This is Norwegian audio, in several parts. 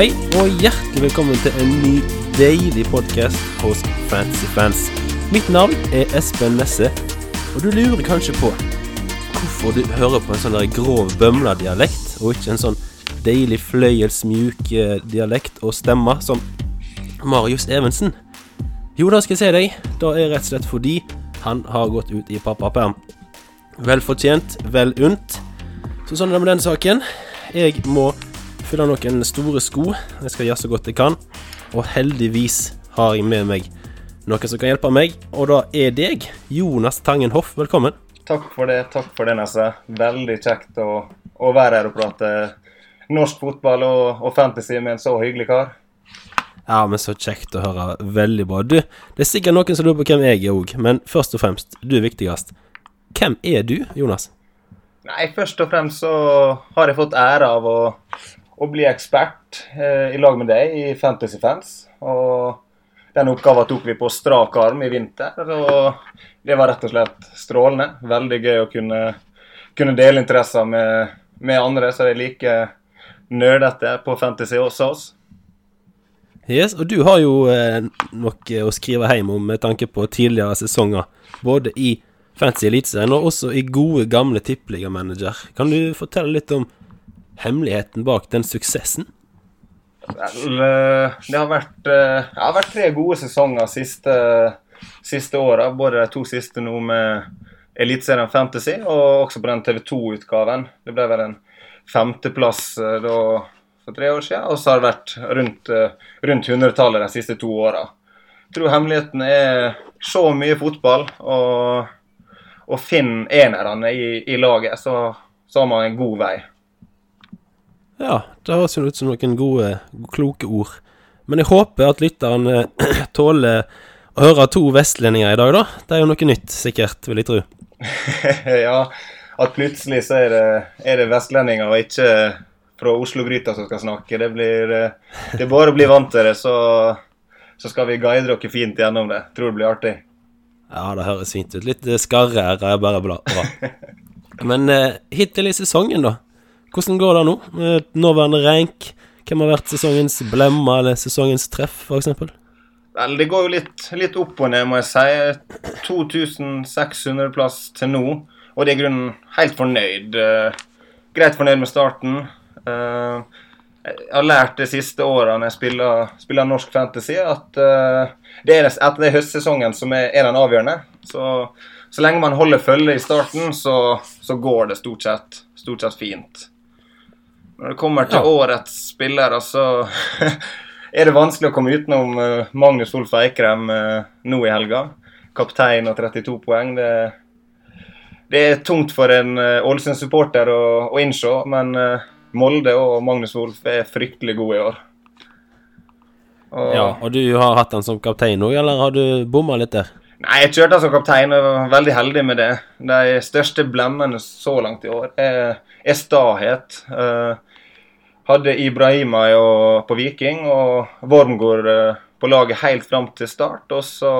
Hei og hjertelig velkommen til en ny deilig podkast hos Fancy Fans. Mitt navn er Espen Nesse, og du lurer kanskje på hvorfor du hører på en sånn der grov bømla-dialekt, og ikke en sånn deilig fløyelsmjuk eh, dialekt og stemme som Marius Evensen. Jo, da skal jeg si deg, da er rett og slett fordi han har gått ut i pappaperm. Vel fortjent, vel unt. Så sånn er det med den saken. Jeg må fylle noen store sko. Jeg skal gjøre så godt jeg kan. Og heldigvis har jeg med meg noen som kan hjelpe meg, og da er deg, Jonas Tangen Hoff. Velkommen. Takk for det, takk for det, Nesse. Veldig kjekt å, å være her og prate norsk fotball og, og fantasy med en så hyggelig kar. Ja, men så kjekt å høre. Veldig bra. Du, det er sikkert noen som lurer på hvem jeg er òg, men først og fremst, du er viktigst. Hvem er du, Jonas? Nei, først og fremst så har jeg fått ære av å, å bli ekspert eh, i lag med deg i Fantasy Fans. Og den oppgaven tok vi på strak arm i vinter. Og det var rett og slett strålende. Veldig gøy å kunne, kunne dele interesser med, med andre det er like nerdete på fantasy også oss. Yes, og du har jo eh, noe å skrive hjem om med tanke på tidligere sesonger. Både i Fantasy Eliteserien og også i gode, gamle tippeligamanager. Kan du fortelle litt om hemmeligheten bak den suksessen? Vel, eh, det har vært, eh, det har vært tre gode sesonger siste, siste åra. Både de to siste nå med Eliteserien Fantasy og også på den TV 2-utgaven. Det ble vel en femteplass eh, da for tre år siden. Og så har det vært rundt, rundt 100-tallet de siste to åra. Jeg tror hemmeligheten er så mye fotball og, og finne enerne i, i laget, så, så har man en god vei. Ja, det høres jo ut som noen gode, kloke ord. Men jeg håper at lytteren eh, tåler å høre to vestlendinger i dag, da. Det er jo noe nytt, sikkert, vil jeg tro. ja, at plutselig så er det, er det vestlendinger og ikke fra Oslo-gryta som skal snakke. Det blir eh, Det er bare å bli vant til det, så, så skal vi guide dere fint gjennom det. Tror det blir artig. Ja, det høres fint ut. Litt skarre her er bare bra. Men eh, hittil i sesongen, da? Hvordan går det nå? Eh, nåværende rank? Hvem har vært sesongens blemma eller sesongens treff, f.eks.? Vel, det går jo litt, litt, opp og ned, må jeg si. 2600-plass til nå, og det er grunnen helt fornøyd. Uh, greit fornøyd med starten. Uh, jeg har lært de siste årene jeg spiller, spiller norsk fantasy, at uh, det er at det høstsesongen som er, er den avgjørende. Så, så, lenge man holder følge i starten, så, så går det stort sett, stort sett fint. Når det kommer til ja. årets spillere, så er det vanskelig å komme utenom uh, Magnus Olf Eikrem uh, nå i helga. Kaptein og 32 poeng. Det, det er tungt for en uh, Ålesund-supporter å, å, innse, men Molde og Magnus Wolff er fryktelig gode i år. Og, ja, og du har hatt han som kaptein òg, eller har du bomma litt der? Nei, jeg kjørte han som kaptein og var veldig heldig med det. De største blemmene så langt i år er, er stahet. Uh, hadde Ibrahima på Viking og Wormgård eh, på laget helt fram til start. Og så,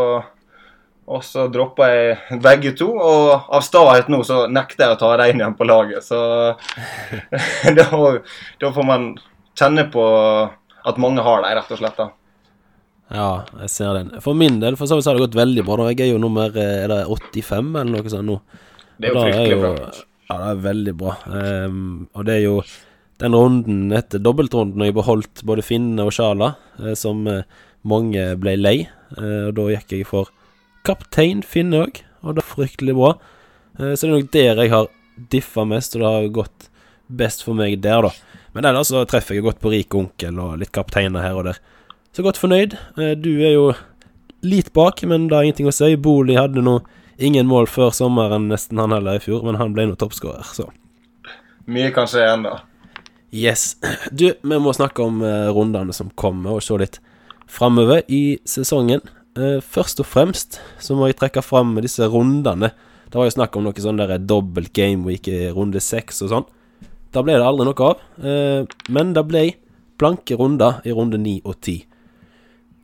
og så droppa jeg begge to, og av stahet nå så nekter jeg å ta dem igjen på laget. Så da, da, får man kjenne på at mange har dem, rett og slett. da. Ja, jeg ser den. For min del for så vidt har det gått veldig bra. Jeg er jo nummer eh, er det 85 eller noe sånt nå. Det er jo fryktelig bra. Ja, det er veldig bra. Um, og det er jo den runden etter dobbeltrunden og jeg beholdt både Finne og Sjala, eh, som eh, mange ble lei. Eh, og da gikk jeg for kaptein Finne òg, og det var fryktelig bra. Så det er nok der jeg har diffa mest, og det har gått best for meg der, da. Men ellers så treffer jeg godt på rik onkel og litt kapteiner her og der. Så godt fornøyd. Du er jo litt bak, men det er ingenting å si. Bolig hadde nå ingen mål før sommeren, nesten han heller i fjor, men han ble nå toppskårer, så. Mye kan skje ennå. Yes. Du, vi må snakke om uh, rundene som kommer, og se litt framover i sesongen. Uh, først og fremst så må jeg trekke fram disse rundene. Det var jo snakk om noe sånn der dobbelt gameweek i runde seks og sånn. Da ble det aldri noe av. Uh, men det ble blanke runder i runde ni og ti.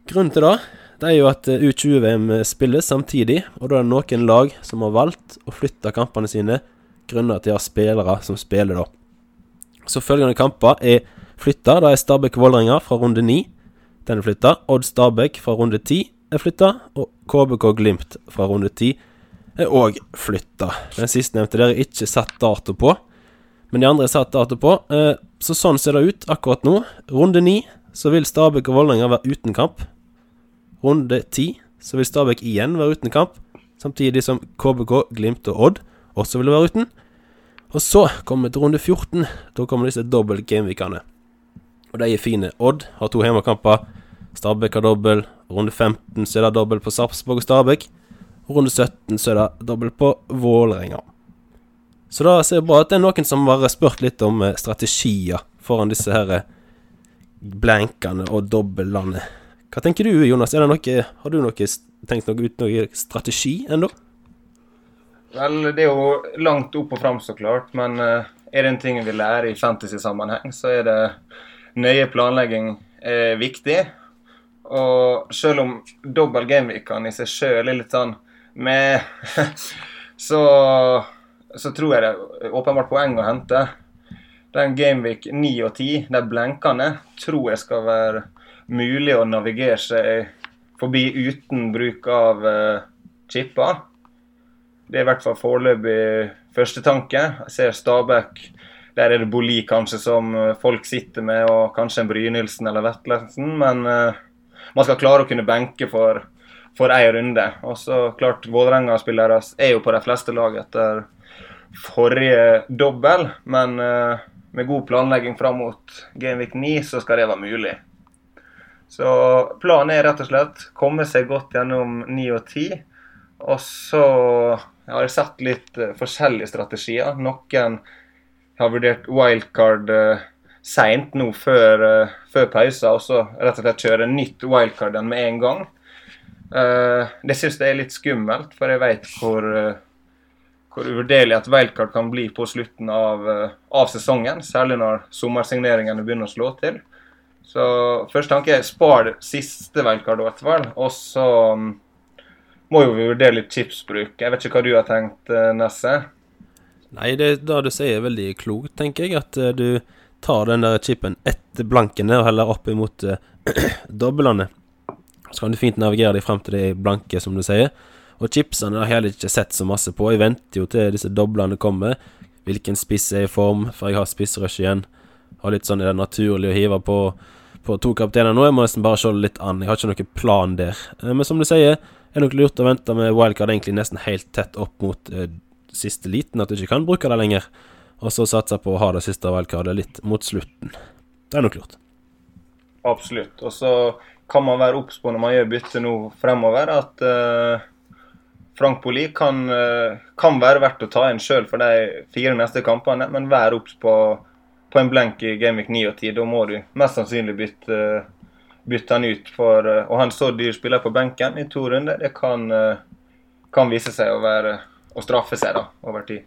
Grunnen til det, det er jo at U20-VM spilles samtidig, og da er det noen lag som har valgt å flytte kampene sine grunnet til de har spillere som spiller da. Så følgende kamper er flytta. Da er Stabæk-Vålerenga fra runde 9. Den er flytta. Odd Stabæk fra runde 10 er flytta. Og KBK Glimt fra runde 10 er òg flytta. Den sistnevnte der er ikke satt dato på, men de andre er satt dato på. Eh, så sånn ser det ut akkurat nå. Runde 9 så vil Stabæk og Vålerenga være uten kamp. Runde 10 så vil Stabæk igjen være uten kamp, samtidig som KBK, Glimt og Odd også vil være uten. Og så kommer vi til runde 14. Da kommer disse dobbel gameweekene. Og de er fine. Odd har to hjemmekamper. Stabæk har dobbel. Runde 15 så er det dobbel på Sarpsborg og Stabæk. Runde 17 så er det dobbel på Vålerenga. Så da ser jeg bra at det er noen som har spurt litt om eh, strategier foran disse her eh, blankene og dobbeltene. Hva tenker du, Jonas? Noe, har du noe, tenkt noe ut noe strategi ennå? Vel, det er jo langt opp og fram, så klart. Men uh, er det en ting vi lærer i fantasy-sammenheng, så er det nøye planlegging er viktig. Og selv om dobbel gameweekene i seg sjøl er litt sånn med så, så tror jeg det er åpenbart poeng å hente. Den Gameweek 9 og 10, de blenkene, tror jeg skal være mulig å navigere seg forbi uten bruk av uh, chipper. Det er i hvert fall foreløpig første tanke. Jeg ser Stabæk. Der er det Boli kanskje som eh, folk sitter med, og kanskje en Brynildsen eller Vetlesen. Men uh, man skal klare å kunne benke for, for ei runde. Og så klart, Vålerenga-spillere er jo på de fleste lag etter forrige dobbel. Men uh, med god planlegging fram mot Gameweek 9, så skal det være mulig. Så planen er rett og slett komme seg godt gjennom 9 og 10. Og så har sett litt uh, forskjellige strategier. Noen har vurdert wildcard uh, seint nå før, uh, før pausa, og så rett og slett kjøre nytt wildcard med en gang. Det syns jeg er litt skummelt, for jeg vet hvor, hvor uvurderlig et wildcard kan bli på slutten av, av sesongen. Særlig når sommersigneringene begynner å slå til. Så første tanke er spar siste wildcard, i hvert fall. Og så um, må jo vi vurdere litt chipsbruk. Jeg vet ikke hva du har tenkt, eh, Nesse? Nei, det da du sier, er veldig klokt, tenker jeg. At uh, du tar den der chipen etter blankene og heller opp imot uh, doblene. Så kan du fint navigere deg frem til de blanke, som du sier. Og chipsene har jeg heller ikke sett så masse på. Jeg venter jo til disse doblene kommer. Hvilken spiss er i form, for jeg har spissrush igjen. Har litt sånn er det naturlig å hive på, på to kapteiner nå. Jeg må nesten bare se litt an. Jeg har ikke noen plan der. Men som du sier, er nok lurt å vente med wildcard egentlig nesten helt tett opp mot eh, siste liten, at du ikke kan bruke det lenger, og så satse på å ha det siste wildcardet litt mot slutten. Det er nok lurt. Absolutt. Og så kan man være obs på når man gjør bytte nå fremover, at uh, Frank Poli kan, uh, kan, være verdt å ta inn sjøl for de fire neste kampene, men vær obs på, på, en blenk i Gameweek 9 og 10. Da må du mest sannsynlig bytte uh, bytte han ut for Og han så dyr spiller på benken i to runder, det kan, uh, kan vise seg å være å straffe seg da, over tid.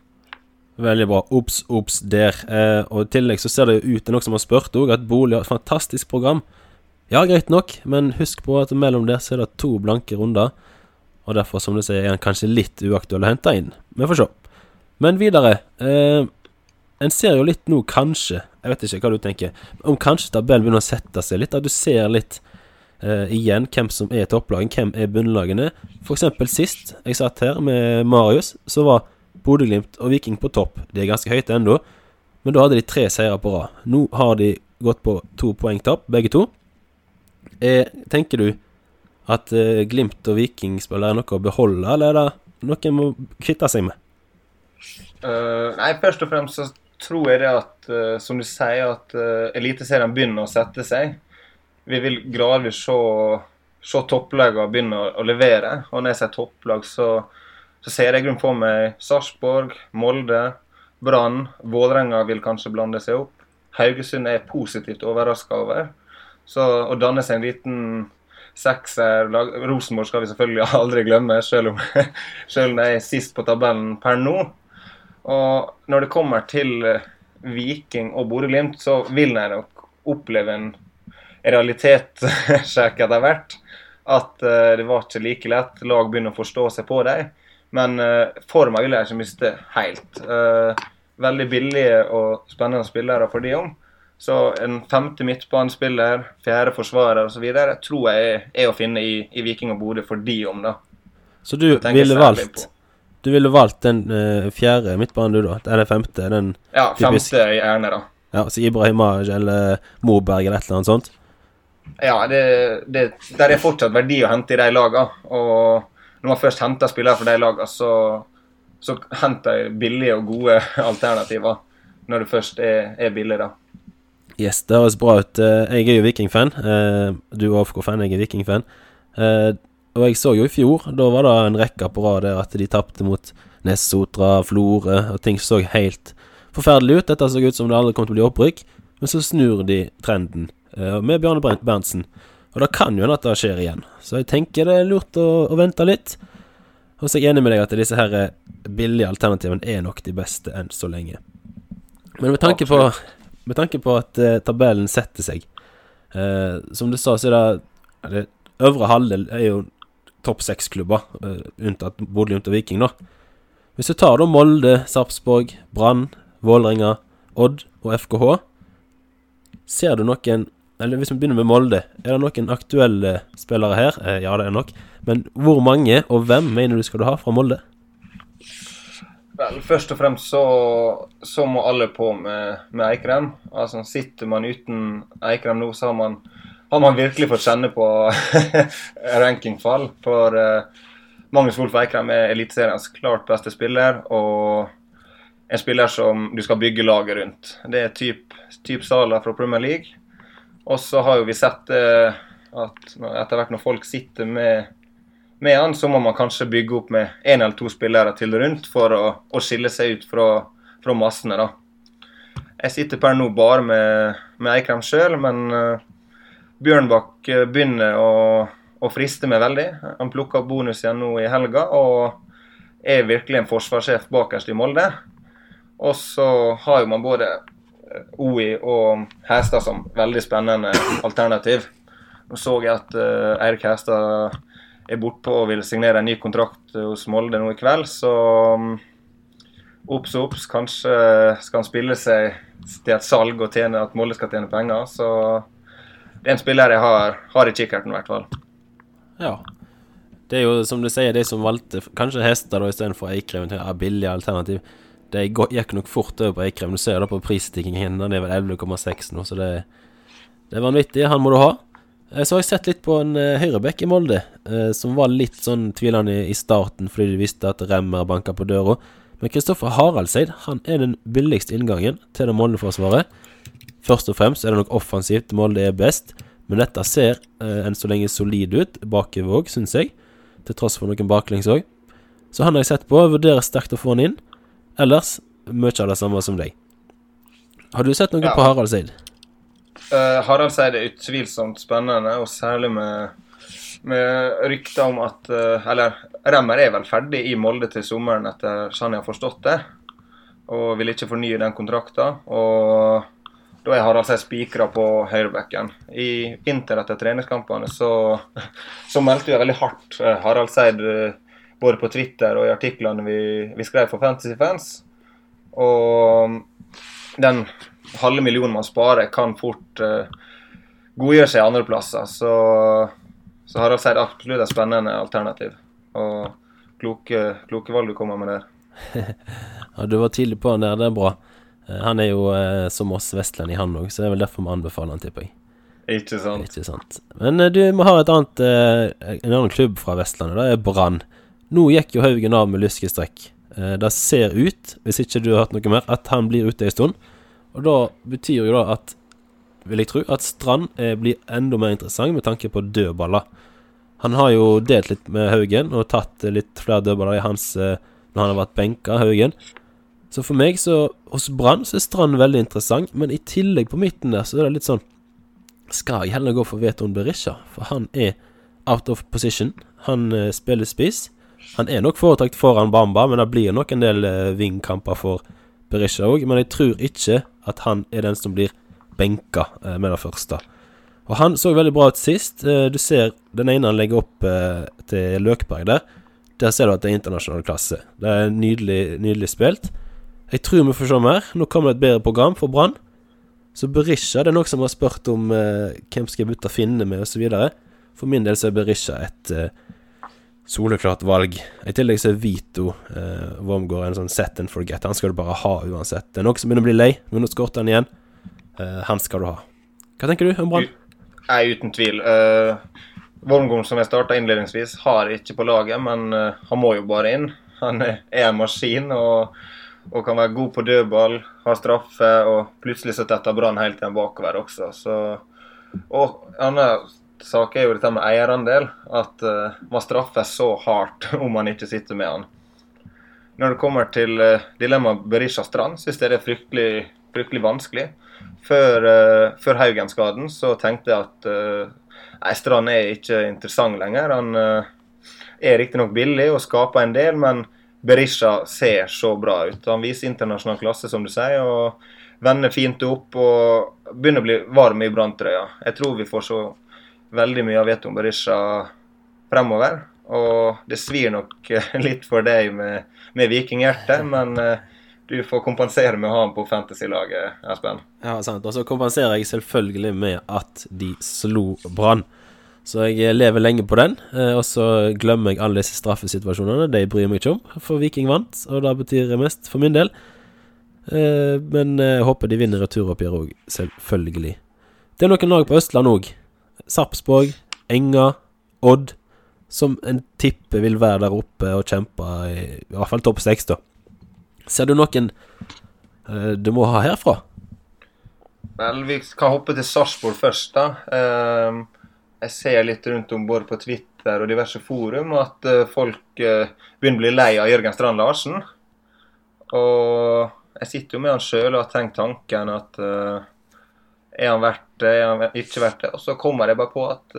Veldig bra. Obs, obs der. Eh, og I tillegg så ser det jo ut til noe som har spurt òg, at Bolig har et fantastisk program. Ja, greit nok, men husk på at mellom der så er det to blanke runder. Og derfor, som du sier, er han kanskje litt uaktuell å hente inn. Vi får se. Men videre. Eh, en ser jo litt nå, kanskje Jeg vet ikke hva du tenker. Om kanskje tabellen begynner å sette seg litt. At du ser litt uh, igjen hvem som er topplagene, hvem er bunnlagene. F.eks. sist jeg satt her med Marius, så var Bodø-Glimt og Viking på topp. De er ganske høyt ennå, men da hadde de tre seire på rad. Nå har de gått på to poeng begge to. Eh, tenker du at eh, Glimt og Viking spiller noe å beholde, eller er det noe en må kvitte seg med? Uh, nei, først og fremst så tror jeg det at, uh, som du sier, at uh, Eliteserien begynner å sette seg. Vi vil gradvis se, se topplagene begynne å, levere. Og når jeg sier topplag, så, så ser jeg grunn på meg Sarpsborg, Molde, Brann. Vålerenga vil kanskje blande seg opp. Haugesund er positivt overraska over. Så å danne seg en liten sekser Rosenborg skal vi selvfølgelig aldri glemme, selv om, selv om de er sist på tabellen per nå. Og når det kommer til eh, Viking og Bodø-Glimt, så vil jeg nok oppleve en realitetssjekk etter hvert. At uh, det var ikke like lett. Lag begynner å forstå seg på dem. Men for meg vil jeg ikke miste helt. Veldig billige og spennende spillere for de om. Så en femte midtbanespiller, fjerde forsvarer osv. tror jeg er, å finne i, i Viking og Bodø for de om, da. Så du ville valgt Du ville valgt den uh, fjerde midtbanen, du, da? Eller femte? Den Ja, Typisk. femte gjerne, da. Ja, så Ibrahimaj eller Moberg eller et eller annet sånt? Ja, det, det, der er fortsatt verdi å hente i de lagene. Og når man først henter spillere fra de lagene, så, så henter jeg billige og gode alternativer. Når det først er, er billig, da. Yes, det høres bra ut. Eh, Jeg er jo Viking-fan. Eh, Du er AFK-fan, jeg er Viking-fan. Og jeg så jo i fjor, da var det en rekke på rad der at de tapte mot Nessotra, Florø, og ting så helt forferdelig ut. Dette så ut som det aldri kom til å bli opprykk, men så snur de trenden eh, med Bjarne Berntsen. Og det kan jo hende at det skjer igjen. Så jeg tenker det er lurt å, å vente litt. Og så er jeg enig med deg at disse her eh, billige alternativene er nok de beste enn så lenge. Men med tanke på med tanke på at eh, tabellen setter seg eh, Som du sa, så er det det Øvre halvdel er jo topp seks-klubber, eh, unntatt Bodø-Glimt og Viking, da. Hvis du tar da Molde, Sarpsborg, Brann, Vålerenga, Odd og FKH, ser du noen Eller hvis vi begynner med Molde, er det noen aktuelle spillere her? Eh, ja, det er nok. Men hvor mange, og hvem, mener du skal du ha fra Molde? Vel, først og fremst så, så må alle på med, med Eikrem. Altså, sitter man uten Eikrem nå, så har man, har man virkelig fått kjenne på rankingfall. For uh, Magnus Wolff Eikrem er Eliteseriens klart beste spiller, og en spiller som du skal bygge laget rundt. Det er typ, typ Sala fra Premier League. Og så har jo vi sett eh, at etter hvert når folk sitter med med han, så må man kanskje bygge opp med én eller to spillere til rundt for å, å skille seg ut fra, fra massene. da. Jeg sitter per nå bare med, med Eikrem sjøl, men uh, Bjørnbakk eh, begynner å, å friste meg veldig. Han plukka opp bonus igjen nå i helga og er virkelig en forsvarssjef bakerst i Molde. Og så har jo man både eh, OI og Hestad som veldig spennende alternativ. Nå så jeg at uh, Eirik Hestad er bortpå og vil signere en ny kontrakt hos Molde nå i kveld, så um, obs, obs. Kanskje skal han spille seg til et salg og tjene at Molde skal tjene penger. Så det er en spiller jeg har, har i kikkerten, i hvert fall. Ja. Det er jo som du sier, de som valgte kanskje hester da istedenfor Eikrem, til billige alternativ. Det gikk nok fort over på Eikrem. Du ser det på prisstikkingen. Den er vel 11,6 nå, så det, det er vanvittig. Han må du ha. Eh, Så har jeg sett litt på en uh, høyrebekk i Molde, eh, som var litt sånn tvilende i starten fordi de visste at Remmer banka på døra. Men Kristoffer Haraldseid han er den billigste inngangen til det Molde-forsvaret. Først og fremst er det nok offensivt Molde er best, men dette ser eh, enn så lenge solid ut bakover òg, syns jeg. Til tross for noen baklengs òg. Så han har jeg sett på, vurderer sterkt å få han inn. Ellers mye av det samme som deg. Har du sett noe Ja. på Haraldseid? Uh, Harald Seid er utvilsomt spennende, og særlig med, med rykter om at uh, Eller Remmer er vel ferdig i Molde til sommeren, etter sånn jeg har forstått det. Og vil ikke fornye den kontrakten. Og da er Harald Seid spikra på høyrebekken. I vinter etter treningskampene så, så meldte vi veldig hardt eh, Harald Seid eh, både på Twitter og i artiklene vi, vi skrev for Fantasy Fans. Og den halve millionen man sparer, kan fort uh, godgjøre seg andreplasser. Så, så Harald Seid absolutt et spennende alternativ. Og kloke, kloke valg du kommer med der. Ja, du var tidlig på han der, det er bra. Eh, Han er jo eh, som oss vestlending, han òg, så det er vel derfor vi anbefaler han, tipper jeg. Ikke sant? Ikke sant. Men eh, du må ha et annet en annen klubb fra Vestlandet. Det er Brann. Nå gikk jo Haugen av med lyskestrekk. Eh, det ser ut, hvis ikke du har hørt noe mer, at han blir ute en stund. Og da betyr jo da at, vil jeg tro, at Strand blir enda mer interessant med tanke på dødballer. Han har jo delt litt med Haugen og tatt litt flere dødballer i hans når han har vært benka, Haugen. Så for meg, så hos Brann, så er Strand veldig interessant, men i tillegg på midten der, så er det litt sånn skal jeg heller gå for Veton Berisha, for han er out of position. Han eh, spiller spiss. Han er nok foretrakt foran Bamba, men det blir nok en del eh, vingkamper for Berisha òg. Men jeg tror ikke at han er den som blir benka eh, med det første. Og han så veldig bra ut sist. Eh, du ser den ene han legger opp eh, til Løkberg der. Der ser du at det er internasjonal klasse. Det er nydelig, nydelig spilt. Jeg tror vi får se mer. Nå kommer det et bedre program for Brann. Så Berisha det er noe som har spurt om eh, hvem skal jeg bytte Finne med, osv. For min del så er Berisha et eh, soleklart valg. I tillegg så er Vito eh, Wormgård en sånn set and forget. Han skal du bare ha uansett. Det er noe som begynner å bli lei, men nå skorter han igjen. Eh, han skal du ha. Hva tenker du om Brann? Nei, uten tvil. Uh, Wormgård, som jeg starta innledningsvis, har ikke på laget, men uh, han må jo bare inn. Han er en maskin og, og kan være god på dødball, har straffe, og plutselig så tetter Brann helt igjen bakover også. Så, og en annen sak er jo dette med eierandel. At uh, man straffes så hardt om man ikke sitter med han. Når det kommer til uh, dilemmaet Berisha Strand, syns jeg det er fryktelig, fryktelig vanskelig. Før, uh, før Haugen-skaden så tenkte jeg at nei, Strand er ikke interessant lenger. Han er riktignok billig og skaper en del, men Berisha ser så bra ut. Han viser internasjonal klasse, som du sier, og vender fint opp og begynner å bli varm i branntrøya. Jeg tror vi får så veldig mye av Veton Berisha fremover. Og det svir nok litt for deg med, med vikinghjerte, men du får kompensere med å ha ham på fantasy-laget, Espen. Ja, sant. Og så kompenserer jeg selvfølgelig med at de slo Brann. Så jeg lever lenge på den. Og så glemmer jeg alle disse straffesituasjonene. De bryr meg ikke om, for Viking vant, og det betyr mest for min del. Men jeg håper de vinner returoppgjøret òg, selvfølgelig. Det er noen lag på Østland òg. Sarpsborg, Enga, Odd, som en tipper vil være der oppe og kjempe i, i hvert fall topp seks, da. Ser du noen du må ha herfra? Vel, vi kan hoppe til Sarpsborg først, da. Uh, jeg ser litt rundt om både på Twitter og diverse forum at uh, folk begynner å bli lei av Jørgen Strand Larsen. Og jeg sitter jo med han sjøl og har tenkt tanken at er han verdt det, er han ikke verdt det? Og så kommer jeg bare på at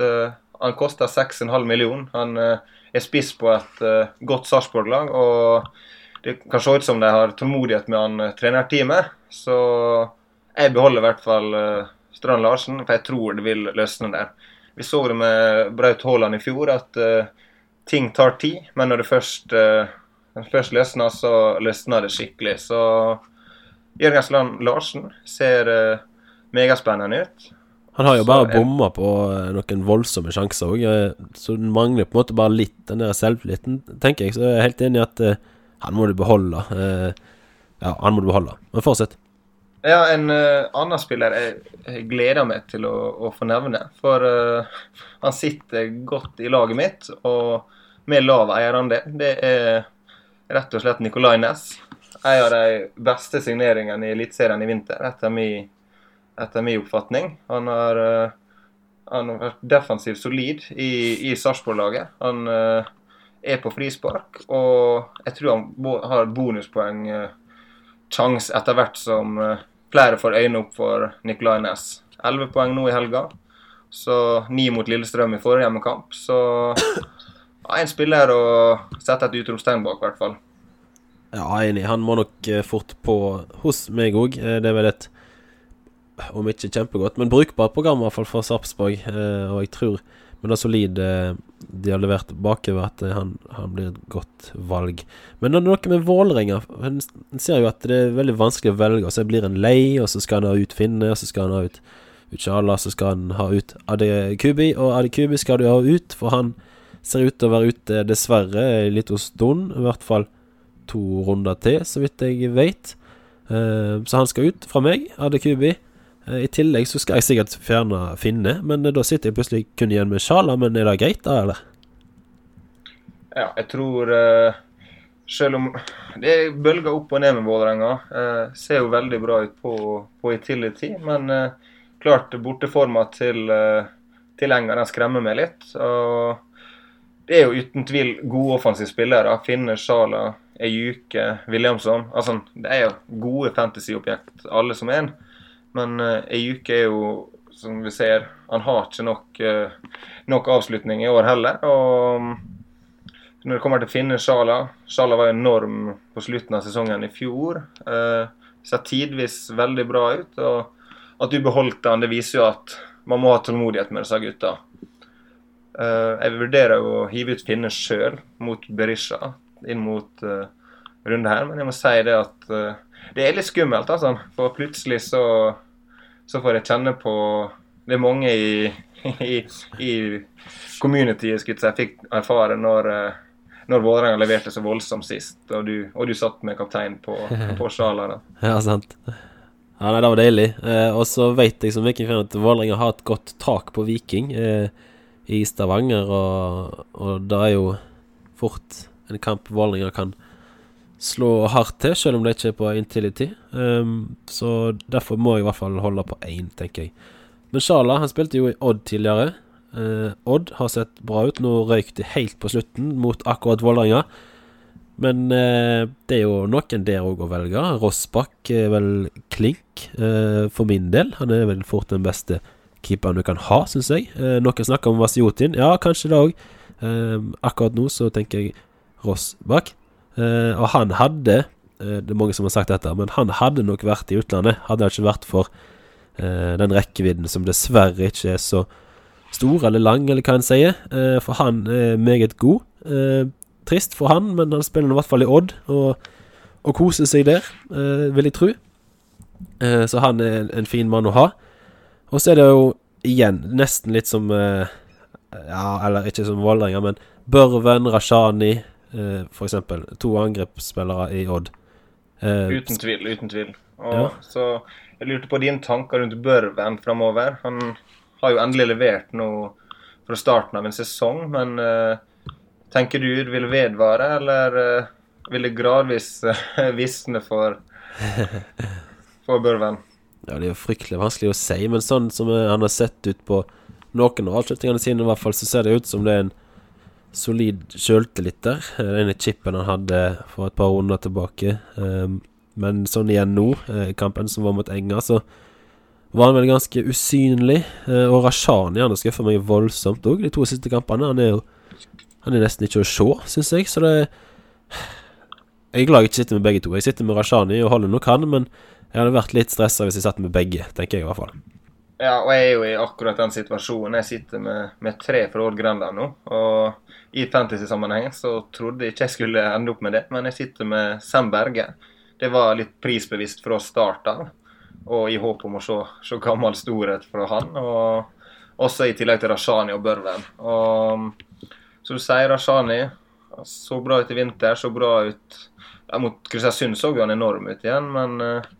han koster 6,5 millioner. Han er spiss på et godt Sarpsborg-lag. og det kan se ut som de har tålmodighet med han trenerteamet. Så jeg beholder i hvert fall Strand Larsen, for jeg tror det vil løsne der. Vi så det med Braut Haaland i fjor, at uh, ting tar tid. Men når det først, uh, først løsner, så løsner det skikkelig. Så Jørgen Land Larsen ser uh, megaspennende ut. Han har jo bare bomma på noen voldsomme sjanser òg, så den mangler på en måte bare litt den der selvtilliten, tenker jeg. Så jeg er helt enig i at han må du beholde. ja, han må du beholde. Men fortsett. Ja, en uh, annen spiller jeg, jeg, gleder meg til å, å få nevne. For uh, han sitter godt i laget mitt, og med lav eierandel. Det er rett og slett Nicolay Næss. En av de beste signeringene i Eliteserien i vinter, etter min, etter min oppfatning. Han har, uh, han har vært defensivt solid i, i Sarpsborg-laget. Han er på frispark, og jeg tror han har bonuspoeng sjanse etter hvert som flere får øynene opp for Nicolay Næss. Elleve poeng nå i helga. Så ni mot Lillestrøm i forrige hjemmekamp. Så ja, en spiller å sette et utropstegn bak, i hvert fall. Ja, enig. Han må nok fort på hos meg òg. Det er vel et, om ikke kjempegodt, men brukbart program i hvert fall for Sarpsborg. Og jeg tror med det solide de har levert bakover, at han, han, blir et godt valg. Men det er noe med Vålerenga En ser jo at det er veldig vanskelig å velge. Og så blir en lei, og så skal han ha ut Finne, og så skal han ha ut Utsjala, så skal han ha ut Adekubi. Og Adekubi skal du ha ut, for han ser ut til å være ute, dessverre, en liten stund. I hvert fall to runder til, så vidt jeg vet. Så han skal ut fra meg, Adekubi. I tillegg så skal jeg sikkert fjerne Finne, men da sitter jeg plutselig kun igjen med Sjala. Men er det greit, da, eller? Ja, jeg tror uh, Selv om det bølger opp og ned med Vålerenga, ser jo veldig bra ut på, på tid, men klart borteforma til, til Enga den skremmer meg litt. og det er jo uten tvil gode offensive spillere. Finne, Sjala, Ejuke, Williamson. Altså, det er jo gode fantasyobjekt, alle som er en. Men uh, er jo, som vi ser, han har ikke nok, uh, nok avslutning i år heller. Og um, når det kommer til Finne Sjala Sjala var enorm på slutten av sesongen i fjor. Uh, ser tidvis veldig bra ut. Og at du beholdt han, det viser jo at man må ha tålmodighet med disse gutta. Uh, jeg vurderer å hive ut Finne sjøl mot Berisha inn mot uh, runde her, men jeg må si det at uh, det er litt skummelt, altså. For plutselig så, så får jeg kjenne på Det er mange i, i, i communityet jeg fikk erfare når, eh, når Vålerenga leverte så voldsomt sist, og du, og du satt med kaptein på, på sjala. Ja, sant. Ja, nei, Det var deilig. Eh, og så vet jeg som Viking-fan at Vålerenga har et godt tak på Viking eh, i Stavanger, og, og det er jo fort en kamp Vålerenga kan slå hardt til, selv om det ikke er på Intility. Um, så derfor må jeg i hvert fall holde på én, tenker jeg. Men Sjala han spilte jo i Odd tidligere. Uh, Odd har sett bra ut. Nå røyk de helt på slutten mot akkurat Vålerenga. Men uh, det er jo noen der òg å velge. Rossbakk er vel klink, uh, for min del. Han er vel fort den beste keeperen du kan ha, syns jeg. noen snakker om Vasiotin. Ja, kanskje det òg. akkurat nå så tenker jeg Rossbakk. Uh, og han hadde uh, Det er mange som har sagt dette, men han hadde nok vært i utlandet. Hadde det ikke vært for uh, den rekkevidden som dessverre ikke er så stor eller lang, eller hva en sier. for han er meget god. trist for han, men han spiller i hvert fall i Odd, og, og koser seg der, vil jeg tro. så han er en, en, fin mann å ha. Og så er det jo igjen nesten litt som Ja, eller ikke som Vålerenga, men Børven, Rashani eh, f.eks. To angrepsspillere i Odd. Eh, uten tvil, uten tvil. Og ja. Så jeg lurte på dine tanker rundt Børven framover. Han har jo endelig levert noe fra starten av en sesong, men uh, tenker du det vil vedvare, eller uh, vil det gradvis visne for, for Børven? Ja, Det er jo fryktelig vanskelig å si, men sånn som han har sett ut på noen av avslutningene sine, i hvert fall, så ser det ut som det er en solid sjøltillit der. Den chipen han hadde for et par runder tilbake. Um, men sånn igjen nå, eh, kampen som var mot Enga, så var han vel ganske usynlig. Uh, og Rashani han har skuffa meg voldsomt òg, de to siste kampene. Han er jo Han er nesten ikke å se, syns jeg. Så det Jeg glad jeg ikke sitter med begge to. Jeg sitter med Rashani og holder nok han, men jeg hadde vært litt stressa hvis jeg satt med begge, tenker jeg i hvert fall. Ja, og jeg er jo i akkurat den situasjonen. Jeg sitter med, med tre fra Odd Grenda nå. Og i fantasy-sammenheng så trodde jeg ikke jeg skulle ende opp med det, men jeg sitter med Sam Berge. Det var litt prisbevisst fra start av, og i håp om å se, se gammel storhet fra han. Og også i tillegg til Rashani og Børven. Og så du sier Rashani så bra ut i vinter, så bra ut ja, Mot Kristiansund så jo han enorm ut igjen, men uh,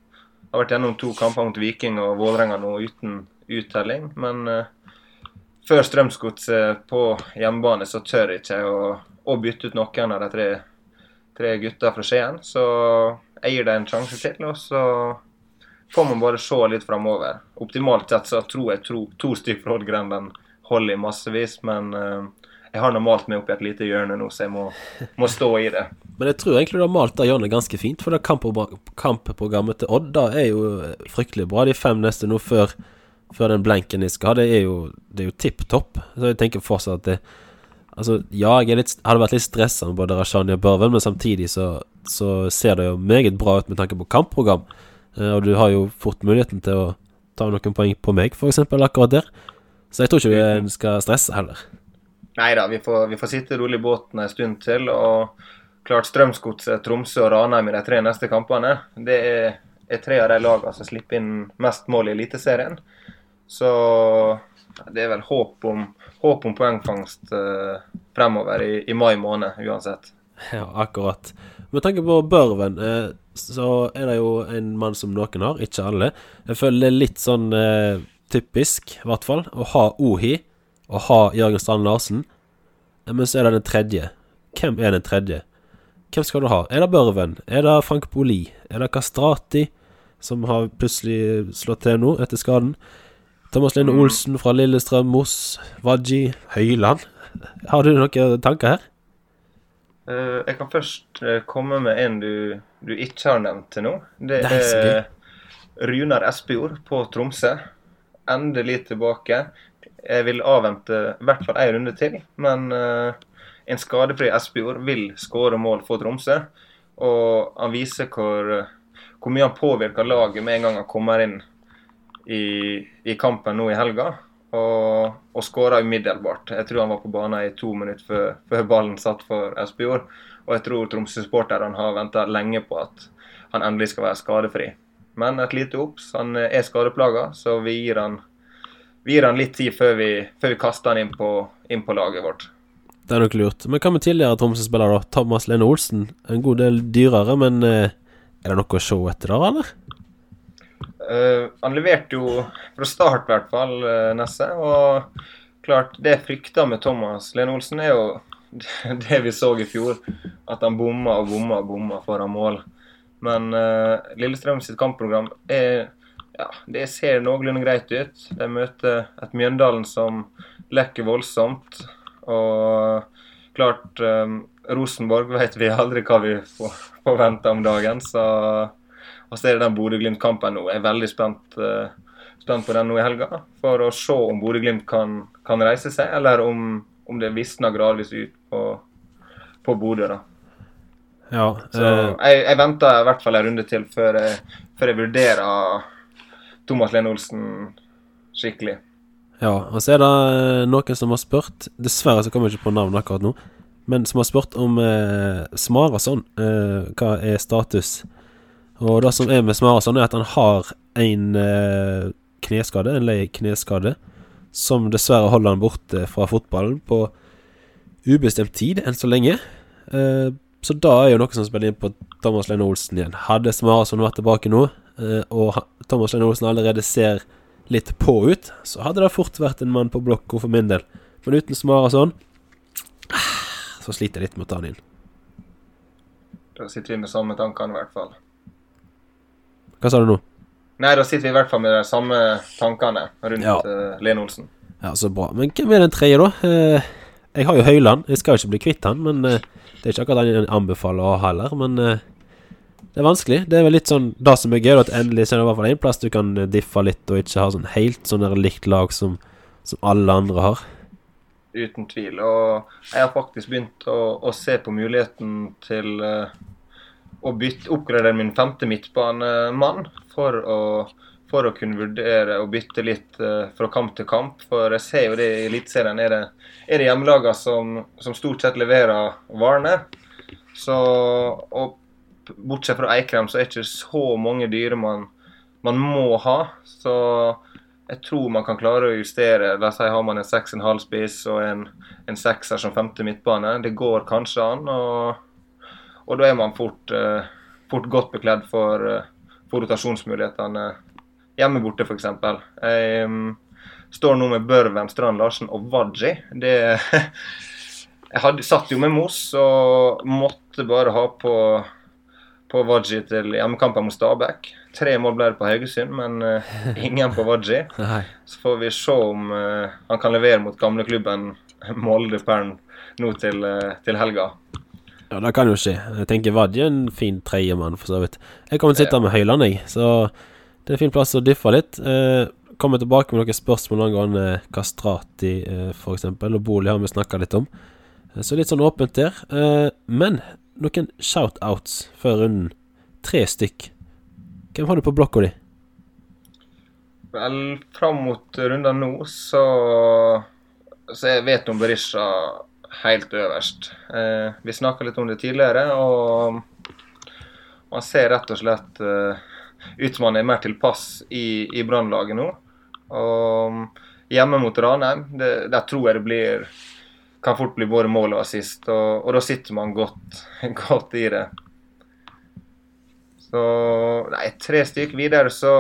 har vært gjennom to kamper mot Viking og Vålerenga nå uten uttelling. Men uh, før Strømsgodset på hjemmebane så tør jeg ikke å, å bytte ut noen av de tre, tre gutta fra Skien. Så jeg gir dem en sjanse til, og så får man bare se litt framover. Optimalt sett så tror jeg tro, to stykker fra Odd-Grenden holder i massevis, men uh, jeg har nå malt meg opp i et lite hjørne nå, så jeg må, må stå i det. Men jeg tror egentlig du har malt det hjørnet ganske fint, for det kampprogrammet til Odd da er jo fryktelig bra. De fem neste nå før, før den blenken de skal ha, det er jo, det er jo tipp topp. Så jeg tenker fortsatt at det Altså, ja, jeg litt, hadde vært litt stressa med både Rashani og Børven, men samtidig så, så, ser det jo meget bra ut med tanke på kampprogram. Eh, og du har jo fort muligheten til å ta noen poeng på meg, f.eks., akkurat der. Så jeg tror ikke vi skal stresse heller. Nei da, vi, vi, får sitte rolig i båten en stund til. Og klart Strømsgodset, Tromsø og Ranheim i de tre neste kampene, det er, er tre av de lagene som slipper inn mest mål i Eliteserien. Så det er vel håp om, håp om poengfangst eh, fremover i, i, mai måned uansett. Ja, akkurat. Med tanke på Børven, eh, så er det jo en mann som noen har, ikke alle. Jeg føler det er litt sånn eh, typisk, i hvert fall, å ha Ohi å ha Jørgen Strand Larsen. Men så er det den tredje. Hvem er den tredje? Hvem skal du ha? Er det Børven? Er det Frank Boli? Er det Kastrati, som har plutselig slått til nå etter skaden? Thomas Linde mm. Olsen fra Lillestrøm, Moss, Waji, Høyland. Har du noen tanker her? Uh, jeg kan først uh, komme med en du, du, ikke har nevnt til nå. Det er Runar Espejord på Tromsø. Endelig tilbake. Jeg vil avvente i hvert fall én runde til. Men uh, en skadefri Espejord vil skåre mål for Tromsø. Og han viser hvor, hvor mye han påvirker laget med en gang han kommer inn i, i kampen nå i helga. Og, og skåra umiddelbart. Jeg tror han var på banen i to minutter før, før ballen satt for Espejord. Og jeg tror Tromsø-supporterne har venta lenge på at han endelig skal være skadefri. men et lite obs. Han er skadeplaga, så vi gir han, vi gir han litt tid før vi, før vi kaster han inn på, inn på laget vårt. Det er nok lurt. Men hva med tidligere Tromsø-spiller, da? Thomas Lene Olsen. En god del dyrere, men eh, er det noe å se etter der, eller? Uh, han leverte jo fra start, i hvert fall, uh, Nesse. Og klart, det jeg frykta med Thomas Lene Olsen, er jo det vi så i fjor. At han bomma og bomma og bomma foran mål. Men uh, Lillestrøm sitt kampprogram er ja, det ser noenlunde greit ut. De møter et Mjøndalen som lekker voldsomt. Og klart um, Rosenborg vet vi aldri hva vi forventer om dagen. Så og så er det den Bodø-Glimt-kampen nå. Jeg er veldig spent, uh, spent, på den nå i helga. For å se om Bodø-Glimt kan, kan, reise seg, eller om, om det visner gradvis ut på, på Bodø. da. Ja, så eh, jeg, jeg, venter i hvert fall en runde til før jeg, før jeg vurderer Thomas Lene Olsen skikkelig. Ja, og så er det eh, noen som har spurt Dessverre så kommer jeg ikke på navnet akkurat nå. Men som har spurt om eh, Smarason. Eh, hva er status? Og det som er med Smarason, er at han har en eh, kneskade, en lei kneskade, som dessverre holder han borte fra fotballen på ubestemt tid enn så lenge. Eh, så da er jo noe som spiller inn på Thomas Lene Olsen igjen. Hadde Smarason vært tilbake nå, og Thomas Lene Olsen allerede ser litt på ut, så hadde det fort vært en mann på blokka for min del. Men uten Smarason så sliter jeg litt den inn. Da sitter vi med samme tankene, i hvert fall. Hva sa du nå? Nei, da sitter vi i hvert fall med de samme tankene rundt ja. uh, Lene Olsen. Ja, så bra. Men hvem er den tredje, da? Uh, jeg har jo Høyland. Jeg skal jo ikke bli kvitt han, men det er ikke akkurat han jeg anbefaler å ha heller. Men det er vanskelig. Det er vel litt sånn Det som er gøy, at endelig så er det i hvert fall én plass du kan diffe litt, og ikke ha sånn helt sånn der likt lag som, som alle andre har. Uten tvil. Og jeg har faktisk begynt å, å se på muligheten til uh, å bytte, oppgradere min femte midtbanemann for å, for å kunne vurdere å bytte litt uh, fra kamp til kamp. For jeg ser jo det i Eliteserien er det, er det hjemmelagene som, som, stort sett leverer varene. Så, og bortsett fra Eikrem, så er det ikke så mange dyre man, man må ha. Så jeg tror man kan klare å justere. La oss si har man en 6,5 spiss og en, en sekser som femte midtbane. Det går kanskje an. Og, og da er man fort, uh, fort godt bekledd for, uh, for rotasjonsmulighetene hjemme borte, f.eks. Jeg um, står nå med Børven, Strand Larsen og Wadji. Det Jeg hadde, satt jo med Moss og måtte bare ha på på Wadji til hjemmekampen mot Stabæk. Tre mål ble det på Haugesund, men uh, ingen på Wadji. Så får vi se om uh, han kan levere mot gamleklubben Molde Pern nå til, uh, til, helga. Ja, det kan jo skje. Jeg tenker Wadji er en fin tredjemann, for så vidt. Jeg kommer til å sitte med Høyland, jeg, så det er en fin plass å diffe litt. Kommer tilbake med noen spørsmål angående Kastrati, f.eks., og bolig har vi snakka litt om. Så litt sånn åpent der. men noen shout-outs før runden. Tre stykk. Hvem har du på blokka di? Vel, fram mot runden nå, så Så jeg vet om Berisha helt øverst. Eh, vi snakka litt om det tidligere, og man ser rett og slett eh, ut som han er mer tilpass i, i Brannlaget nå. Og hjemme mot Ranheim, der tror jeg det blir kan fort bli både mål og assist, og, og da sitter man godt, godt, i det. Så Nei, tre stykk videre, så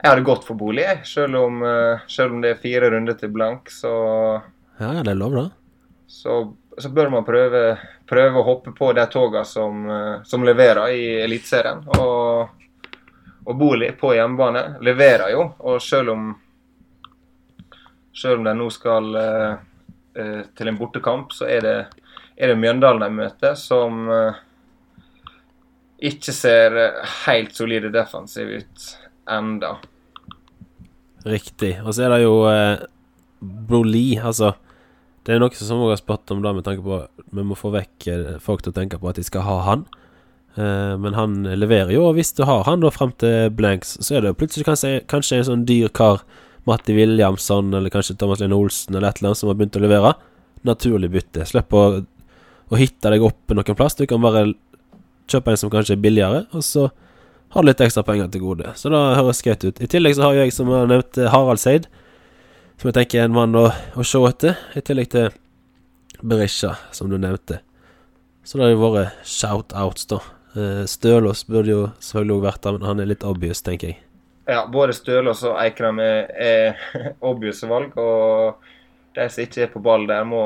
Jeg hadde gått for bolig, jeg. Selv om, eh, selv om det er fire runder til blank, så Ja, det er lov, da. Så, så bør man prøve, prøve, å hoppe på de togene som, eh, som leverer i Eliteserien. Og, og Bolig på hjemmebane leverer jo, og selv om selv om de nå skal uh, Eh, til en bortekamp, så er det, er det Mjøndalen de møter, som eh, ikke ser eh, helt solide defensiv ut enda. Riktig. Og så er det jo eh, Broly, altså. Det er noe som vi har spurt om da med tanke på vi må få vekk folk til å tenke på at de skal ha han. Eh, men han leverer jo, og hvis du har han da frem til blanks, så er det plutselig kanskje, kanskje en sånn dyr kar Matti Williamson eller kanskje Thomas Lene Olsen eller et eller annet som har begynt å levere. Naturlig bytte. Slipp å, å hitte deg opp noen plass. Du kan bare kjøpe en som kanskje er billigere, og så har litt ekstra penger til gode. Så da høres greit ut. I tillegg så har jeg, som jeg nevnte, Harald Seid. Som jeg tenker er en mann å, å se etter. I tillegg til Berisha, som du nevnte. Så det har jo vært shout-outs, da. Eh, Stølås burde jo selvfølgelig òg vært der, men han er litt obvious, tenker jeg. Ja, både Stølås og Eikrem er, er obvious valg. Og de som ikke er på ball der, må,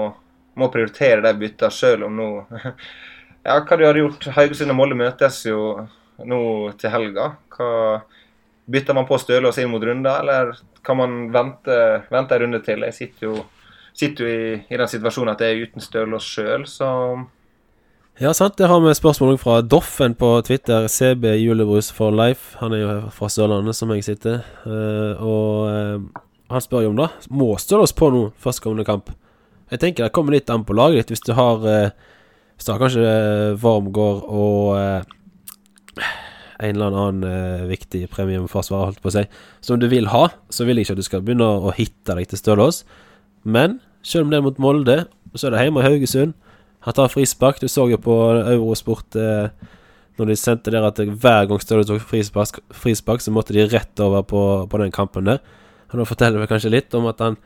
må prioritere de bytta sjøl om nå Ja, hva du har gjort Haugesund og Molde møtes jo nå til helga. Hva Bytter man på Stølås inn mot runder, eller kan man vente, vente en runde til? Jeg sitter jo, sitter jo i, i, den situasjonen at jeg er uten Stølås sjøl, så Ja, sant. Det har vi spørsmål fra Doffen på Twitter. CB Julebrus for life. Han er jo fra Sørlandet, som jeg sitter. Uh, og uh, han spør jo om det. Må Stølås på nå førstkommende kamp? Jeg tenker det kommer litt an på laget ditt. Hvis du har uh, Hvis du har kanskje Wormgård og en eller annen uh, viktig premiumforsvarer, holdt på å si, som du vil ha, så vil jeg ikke at du skal begynne å hitte deg til Stølås. Men selv om det er mot Molde, så er det hjemme i Haugesund. Han tar frispark. Du så jo på Eurosport eh, når de sendte der at hver gang Støle tok frispark, frispark, så måtte de rett over på, på den kampen der. Og Da forteller vi kanskje litt om at han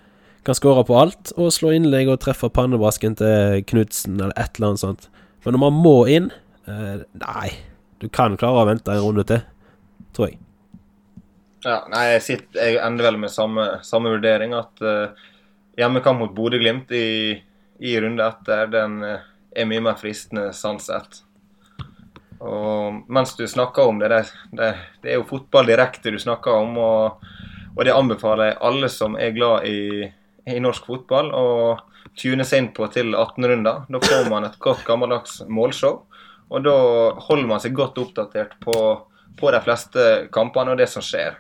kan skåre på alt, og slå innlegg og treffe pannebrasken til Knutsen eller et eller annet sånt. Men når man må inn eh, Nei. Du kan klare å vente en runde til, tror jeg. Ja, nei, jeg, sitter, jeg ender vel med samme, samme vurdering. At uh, hjemmekamp mot Bodø-Glimt i, i, runde etter, den uh, er mye mer fristende sånn sett. Og mens du snakker om det, det, det, det er jo fotball direkte du snakker om. Og, og, det anbefaler jeg alle som er glad i, i norsk fotball, å tune seg inn på til 18 runder. Da får man et godt gammeldags målshow. Og da holder man seg godt oppdatert på, på de fleste kampene og det som skjer.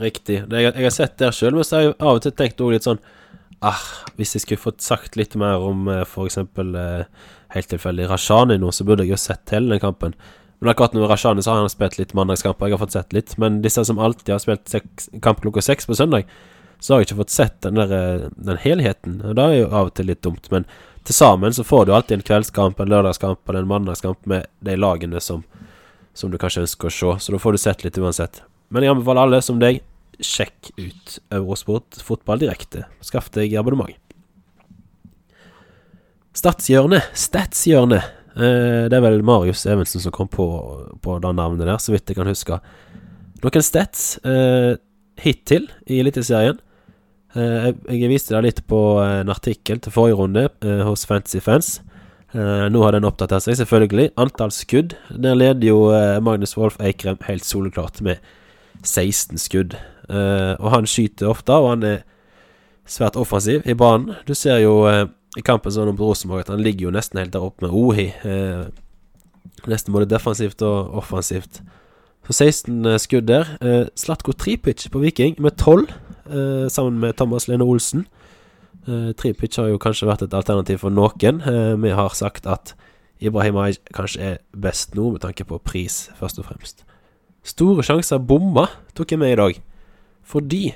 Riktig. Jeg, jeg har sett der sjøl, men så har jeg av og til tenkt litt sånn ah, Hvis jeg skulle fått sagt litt mer om eh, f.eks. Eh, helt tilfeldig Rashani nå, så burde jeg jo sett hele den kampen. Men akkurat med Rashani så har han spilt litt mandagskamper, jeg har fått sett litt. Men disse som alltid har spilt seks, kamp klokka seks på søndag, så har jeg ikke fått sett den der eh, den helheten. Og det er jo av og til litt dumt. Men til sammen så får du alltid en kveldskamp, en lørdagskamp eller en mandagskamp med de lagene som, som du kanskje ønsker å se. Så da får du sett litt uansett. Men jeg anbefaler alle, som deg, sjekk ut Eurosport fotball direkte. Skaff deg abonnement. Statshjørnet. Statshjørnet. Eh, det er vel Marius Evensen som kom på, på det navnet der, så vidt jeg kan huske. Noen stats eh, hittil i Eliteserien. Eh, jeg viste deg litt på en artikkel til forrige runde eh, hos Fancy Fans. Eh, nå har den oppdatert seg, selvfølgelig. Antall skudd. Der leder jo Magnus Wolff Eikrem helt soleklart med 16 skudd. Og han skyter ofte, og han er svært offensiv i banen. Du ser jo i kampen sånn om Rosenborg at han ligger jo nesten helt der oppe med Ohi. Nesten både defensivt og offensivt. Så 16 skudd der. Slatko Tripic på Viking med 12 eh, sammen med Thomas Lene Olsen. Eh, Tripic har jo kanskje vært et alternativ for noen. Eh, vi har sagt at Ibrahim Aj kanskje er best nå, med tanke på pris, først og fremst. Store sjanser bomma tok jeg med i dag, fordi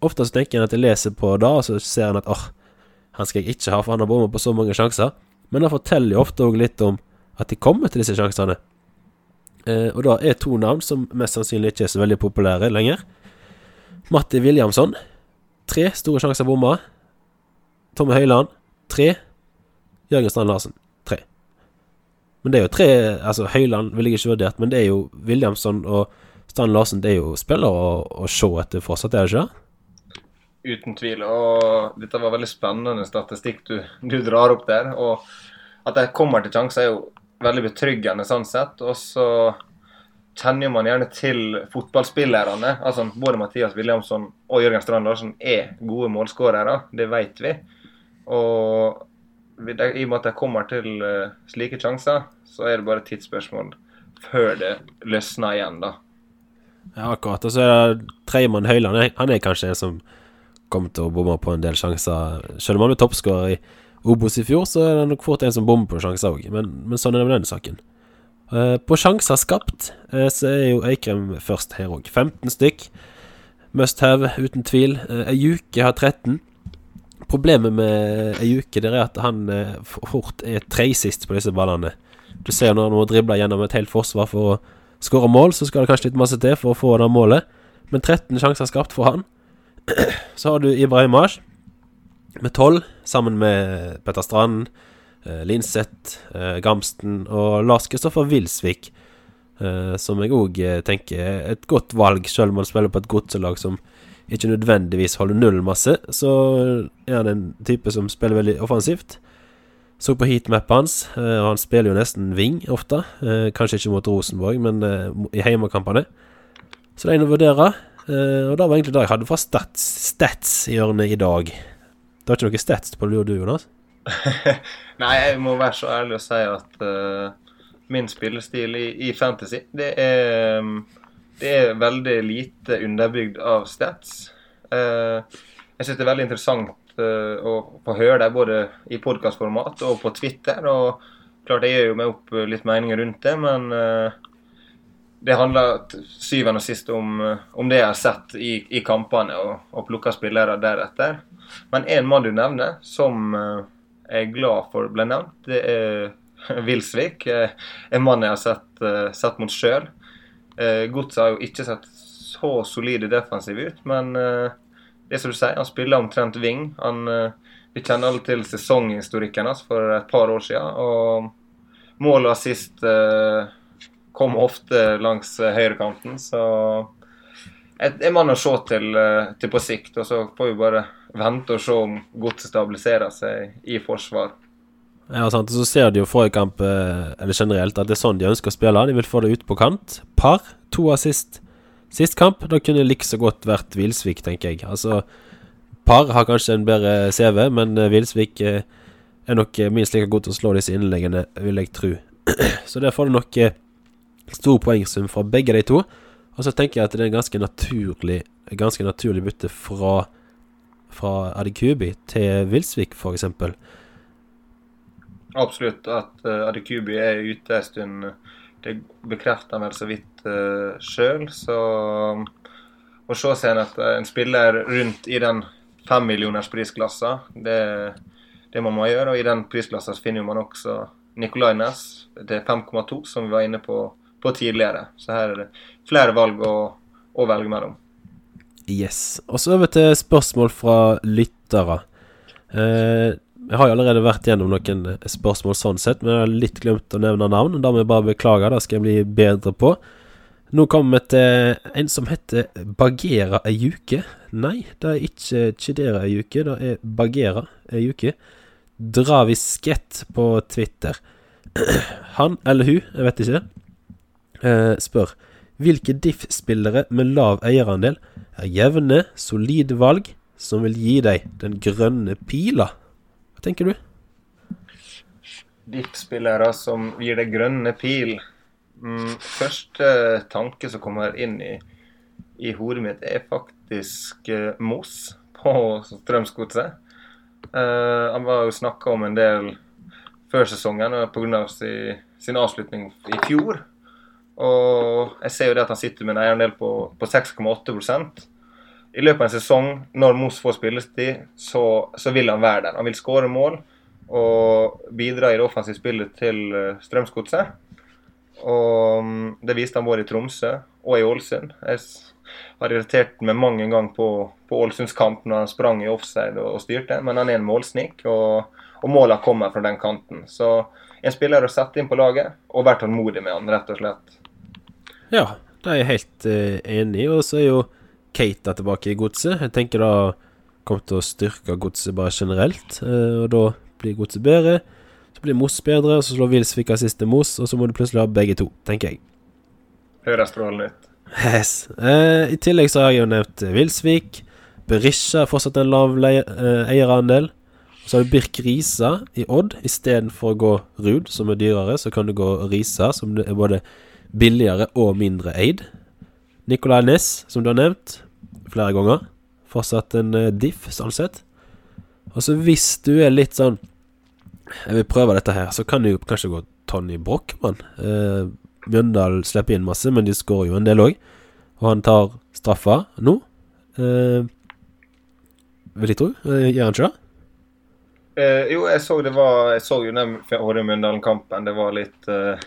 Ofte så tenker en at jeg leser på det, og så ser en at åh, han skal jeg ikke ha, for han har bommet på så mange sjanser. Men det forteller jo ofte òg litt om at de kommer til disse sjansene. Eh, og da er to navn som mest sannsynlig ikke er så veldig populære lenger. Matti Williamson. Tre store sjanser bomma. Tommy Høiland. Tre. Jørgen Strand Larsen. Tre. Men det er jo tre Altså, Høiland ville jeg ikke vurdert, men det er jo Williamson og Strand Larsen Det er jo spillere å, å se etter fortsatt, er det ikke? Uten tvil. Og dette var veldig spennende statistikk du, du drar opp der. Og at de kommer til sjanser, er jo veldig betryggende sånn sett. Og så kjenner man gjerne til fotballspillerne. Altså Både Mathias Williamson og Jørgen Strand Larsen er gode målskårere. Det vet vi. Og i og med at de kommer til uh, slike sjanser, så er det bare et tidsspørsmål før det løsner igjen, da. Ja, akkurat. Og så det Treimann Høyland. Han er kanskje en som kommer til å bomme på en del sjanser. Selv om han ble toppskårer i Obos i fjor, så er det nok fort en som bommer på sjanser òg. Men, men sånn er det med denne saken. Eh, på sjanser skapt uh, så er jo Eikrem først her òg. 15 stykk. Must have, uten tvil. Uh, Ejuke har 13. Problemet med Ejuke er at han fort er treisist på disse ballene. Du ser når han må drible gjennom et helt forsvar for å skåre mål, så skal det kanskje litt masse til for å få det målet. Men 13 sjanser skapt for han. Så har du Ibrahimaj med 12, sammen med Petter Strand, eh, Linseth, eh, Gamsten og Lars Kristoffer Wilsvik. Eh, som jeg òg tenker er et godt valg, selv om han spiller på et godselag som ikke nødvendigvis holder null masse. Så er han en type som spiller veldig offensivt. Så på heatmappet hans, eh, og han spiller jo nesten wing ofte. Eh, kanskje ikke mot Rosenborg, men eh, i heimekampene. Så det er en å vurdere. og det var egentlig det jeg hadde fra stats, stats-hjørnet i dag. Du har ikke noe stats på det, du, Jonas? Nei, jeg må være så ærlig å si at uh, min spillestil i, i, Fantasy, det er, det er veldig lite underbygd av stats. Uh, jeg syns det er veldig interessant å få høre det både i podkastformat og på Twitter. og klart Jeg gjør jo meg opp litt meninger rundt det, men det handler syvende og sist om, om, det jeg har sett i, i kampene, og, og plukka spillere deretter. Men én mann du nevner, som jeg er glad for ble nevnt, det er Wilsvik. En mann jeg har sett, sett mot sjøl. Godset har jo ikke sett så solide defensiv ut, men det er som du sier, han spiller omtrent wing. Han, eh, vi kjenner alle til sesonghistorikken hans for et par år siden. Og mål og assist eh, kom ofte langs eh, høyrekanten, så en mann å se til, til, på sikt. Og så får vi bare vente og se om godset stabiliserer seg i forsvar. Ja, sant. Så ser de jo forrige kamp, eller generelt, at det er sånn de ønsker å spille. De vil få det ut på kant. Par. To assist. Sist kamp, da kunne like så godt vært Vilsvik, tenker jeg. Altså, Par har kanskje en bedre CV, men eh, eh, er nok eh, minst like god til å slå disse innleggene, vil jeg tro. så der får du nok stor poengsum fra begge de to. Og så tenker jeg at det er en ganske naturlig Ganske naturlig bytte fra Fra Adikubi til Vilsvik, f.eks. Absolutt. At Adikubi er ute en stund det bekrefter han vel så vidt uh, sjøl. Så å se seg at en spiller rundt i den femmillioners prisklassa, det, det må man gjøre. Og i den prisklassa finner man også Nicolay Næss til 5,2, som vi var inne på, på, tidligere. Så her er det flere valg å, å velge mellom. Yes. Og så over til spørsmål fra lyttere. Eh, jeg har jo allerede vært gjennom noen eh, spørsmål sånn sett, men jeg har litt glemt å nevne navn. Da må jeg bare beklage, det skal jeg bli bedre på. Nå kommer vi til en som heter Bagera ei. Nei, det er ikke Chidera ei det er Bagera ei Dravisket på Twitter. Han eller hun, jeg vet ikke, eh, spør hvilke diff-spillere med lav eierandel er jevne, solide valg som vil gi deg den grønne pila? Hva tenker du? VIP-spillere som gir deg grønne pil. Mm, første tanke som kommer inn i, i hodet mitt, er faktisk uh, Moss på Strømsgodset. Uh, han var jo snakka om en del før sesongen pga. Si, sin avslutning i fjor. Og jeg ser jo det at han sitter med en eierandel på, på 6,8 i løpet av en sesong, når Moss får spillestid, så, så, vil han være der. Han vil skåre mål og bidra i det offensive spillet til uh, Strømsgodset. Um, det viste han både i Tromsø og i Ålesund. Jeg har irritert meg mange ganger på, på Ålesunds kamp når han sprang i offside og, og styrte, men han er en målsnik, og, og målene kommer fra den kanten. Så en spiller å sette inn på laget, og være tålmodig med han, rett og slett. Ja, det er jeg helt uh, enig i. Og så er jo Kate er tilbake i godset. Jeg tenker da kommer til å styrke godset bare generelt, eh, og da blir godset bedre. Så blir Moss bedre, og så slår Wilsvik siste Moss, og så må du plutselig ha begge to, tenker jeg. Høres strålende ut. Yes. Eh, I tillegg så har jeg jo nevnt Wilsvik. Berisha er fortsatt en lav eh, eierandel. Så har du Birk Risa i Odd. Istedenfor å gå Ruud, som er dyrere, så kan du gå Risa, som er både billigere og mindre eid. Nicolay Næss, som du har nevnt flere ganger. Fortsatt en uh, diff, sånn sett. Og så hvis du er litt sånn Jeg vil prøve dette her, så kan du kanskje gå Tony Brochmann. Eh, Mjøndal slipper inn masse, men de skårer jo en del òg. Og han tar straffa nå. Eh, vil jeg tro. Eh, gjør han ikke det? Eh, jo, jeg så det var Jeg så jo den Håre Mjøndalen-kampen. Det var litt eh,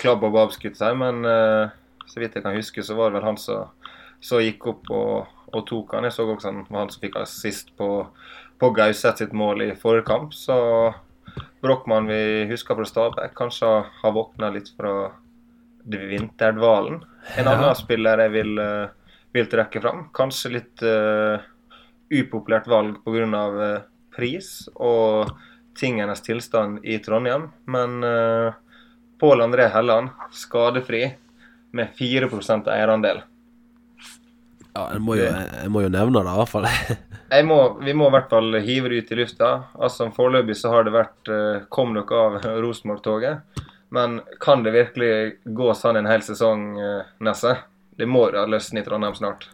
klabb og babb, skulle jeg si. Men eh, så vidt jeg kan huske, så var det vel han som, så gikk opp og, og, tok han. Jeg så også han var han som fikk assist på, på Gauseth sitt mål i forrige kamp. Så Brochmann vi husker fra Stabæk, kanskje har våkna litt fra vinterdvalen. En Ja. annen spiller jeg vil, eh, vil trekke fram, kanskje litt uh, upopulært valg pga. Uh, pris og tingenes tilstand i Trondheim, men uh, Pål André Helland, skadefri, med 4% eierandel. Ja, jeg må jo, jeg må jo nevne det, i hvert fall. Må, vi må i hvert fall hive det ut i lufta. Altså Foreløpig så har det vært uh, Kom dere av Rosenborg-toget. Men kan det virkelig gå sånn en hel sesong, uh, Nesse? Det må da løsne i Trondheim snart.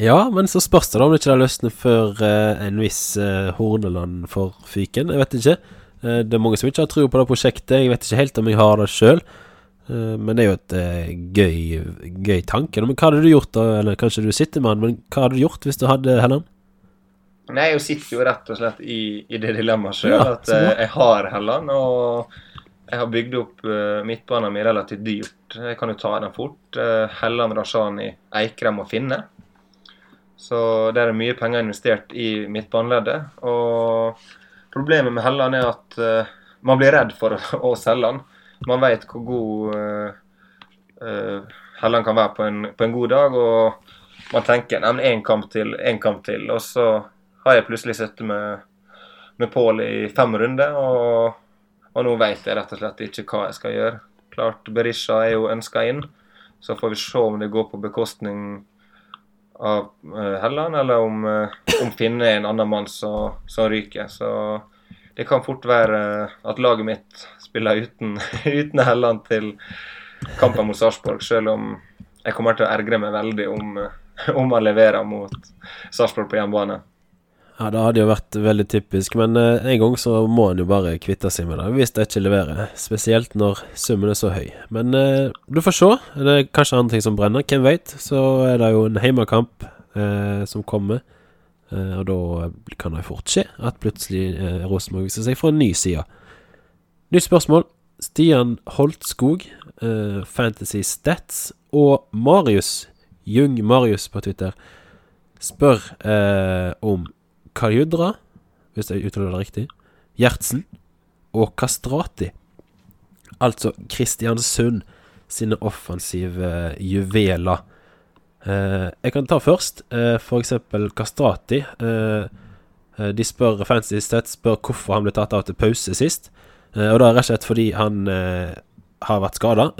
Ja, men så spørs det om det ikke løsner før eh, en viss eh, Horneland får fyken. Jeg vet ikke. Eh, det er mange som ikke har tro på det prosjektet. Jeg vet ikke helt om jeg har det sjøl. Men det er jo et eh, gøy, gøy tanke. Men hva hadde du gjort? Eller kanskje du sitter med han, men hva hadde du gjort hvis du hadde Helland? Nei, jeg sitter jo rett og slett i, i det dilemmaet sjøl. Ja, at eh, jeg har Helland, og jeg har bygd opp midtbanen min relativt dyrt. Jeg kan jo ta den fort. Helland, Rashani, Eikrem og Finne. Så der er mye penger investert i midtbaneleddet. Og problemet med Helland er at eh, man blir redd for å selge han. Man vet hvor god uh, uh, Helland kan være på en, på en god dag. Og man tenker nei, én kamp til, én kamp til. Og så har jeg plutselig sittet med, med Pål i fem runder, og, og nå vet jeg rett og slett ikke hva jeg skal gjøre. Klart Berisha er jo ønska inn, så får vi se om det går på bekostning av uh, Helland, eller om, om Finne er en annen mann som ryker. Så det kan fort være eh, at laget mitt spiller uten, uten Helland til kampen mot Sarpsborg, selv om jeg kommer til å ergre meg veldig om, uh, om han leverer mot Sarpsborg på hjemmebane. Ja, det hadde jo vært veldig typisk, men eh, en gang så må en jo bare kvitte seg med det hvis det ikke leverer. Spesielt når summen er så høy. Men eh, du får se. Det er kanskje andre ting som brenner, hvem veit. Så er det jo en heimekamp eh, som kommer, eh, og da kan det fort skje at plutselig eh, Rosenborg viser seg fra en ny side. Nytt spørsmål. Stian Holtskog, eh, Fantasy Stats, og Marius, Jung Marius på Twitter, spør eh, om Kaljudra, hvis jeg uttaler det riktig, Gjertsen og Kastrati. Altså Kristiansund sine offensive juveler. Eh, jeg kan ta først, eh, for eksempel Kastrati. Eh, de spør Fancy Stat spør hvorfor han ble tatt av til pause sist. Og da rett og slett fordi han har vært skada.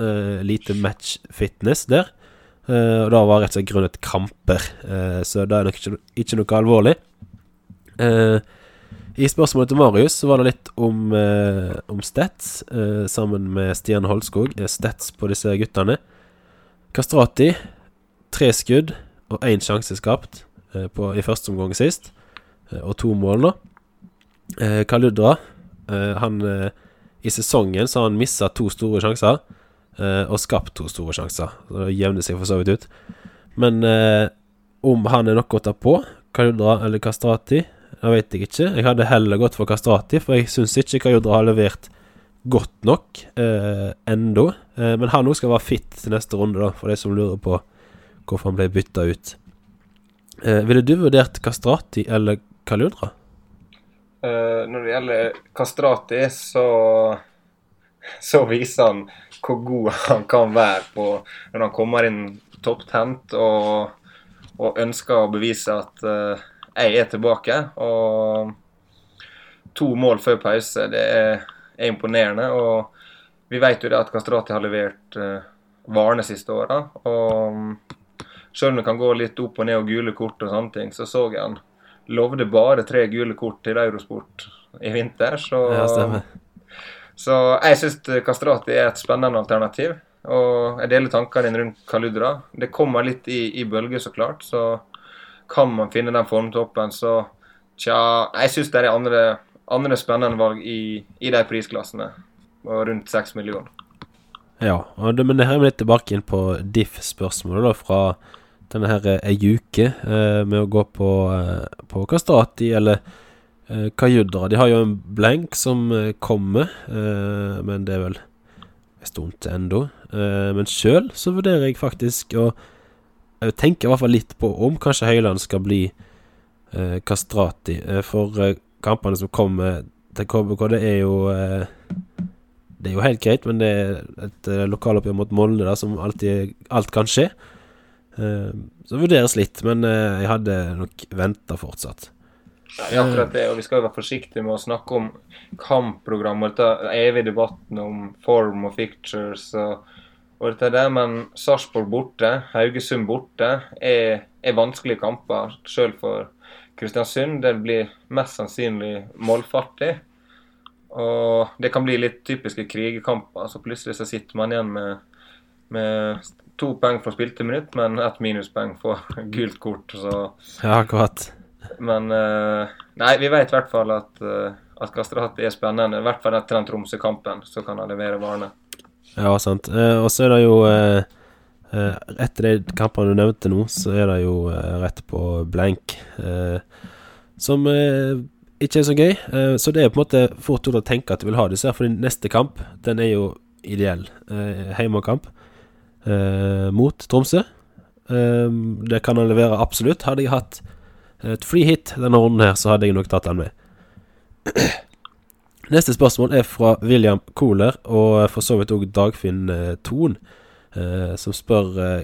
Lite match fitness der. Og da var rett og slett grunnet kramper. Så det er nok ikke, ikke noe alvorlig. I spørsmålet til Marius så var det litt om, eh, om stats, eh, sammen med Stian Holskog. Stets på disse guttene. Kastrati, tre skudd og én sjanse skapt eh, på, i første omgang sist. Eh, og to mål nå. Eh, Kaludra, han I sesongen så har han mista to store sjanser. og skapt to store sjanser. Så det jevner seg for så vidt ut. Men om han er noe å ta på, Kaludra eller Kastrati, det vet jeg ikke. Jeg hadde heller gått for Kastrati, for jeg syns ikke Kaludra har levert godt nok eh. Eh, men han òg skal være fit til neste runde, da, for de som lurer på hvorfor han ble bytta ut. Eh, ville du vurdert Kastrati eller Kaludra? Eh, når det gjelder Kastrati, så, så viser han hvor god han kan være på når han kommer inn topptent og, og ønsker å bevise at eh, jeg er tilbake. Og to mål før pause, det er, er imponerende. Og vi vet jo det at Kastrati har levert uh, varene siste åra. Og selv om det kan gå litt opp og ned og gule kort og sånne ting, så så jeg han lovde bare tre gule kort til Eurosport i vinter. Så, Ja, stemmer. så jeg syns Kastrati er et spennende alternativ. Og jeg deler tankene dine rundt Kaludra. Det kommer litt i, i bølger, så klart. Så kan man finne den formtoppen, så tja Jeg syns det er andre, andre spennende valg i, i de prisklassene. Og rundt seks millioner. Ja, det, men det her er vi litt tilbake inn på diff-spørsmålet da fra denne her ei uke eh, med å gå på, eh, på Kastrati eller Eh, Kajudra de har jo en blank som eh, kommer, eh, men det er vel en stund til ennå. Eh, men sjøl så vurderer jeg faktisk å Jeg tenker i hvert fall litt på om kanskje Høyland skal bli eh, Kastrati. Eh, for eh, kampene som kommer til KBK, det er jo eh, Det er jo helt greit, men det er et eh, lokaloppgjør mot Molde da, som alltid Alt kan skje. Eh, så vurderes litt, men eh, jeg hadde nok venta fortsatt. Er akkurat det, og vi skal jo være forsiktige med å snakke om kampprogram og dette evige debatten om form og fictures og, og dette der, men Sarpsborg borte, Haugesund borte, er, er vanskelige kamper sjøl for Kristiansund. Det blir mest sannsynlig målfattig. Og det kan bli litt typiske krigekamper, så plutselig så sitter man igjen med, med to poeng for spilte minutt, men ett minuspoeng for gult kort. Så Ja, akkurat. men eh, Nei, vi vet i hvert fall at, uh, at Kastrati er spennende. I hvert fall etter den Tromsø-kampen, så kan han levere varene. Ja, sant. Eh, og så er det jo eh, eh, Etter de kampene du nevnte nå, så er det jo eh, rett på blank. Eh, som eh, ikke er så gøy. Eh, så det er på en måte fort gjort å tenke at du vil ha disse, for din neste kamp, den er jo ideell. Eh, Heimekamp eh, mot Tromsø. Eh, det kan han levere absolutt. Hadde jeg hatt et free hit denne runden her, så hadde jeg nok tatt den med. Neste spørsmål er fra William Kohler, og for så vidt òg Dagfinn eh, Thon, eh, som spør eh,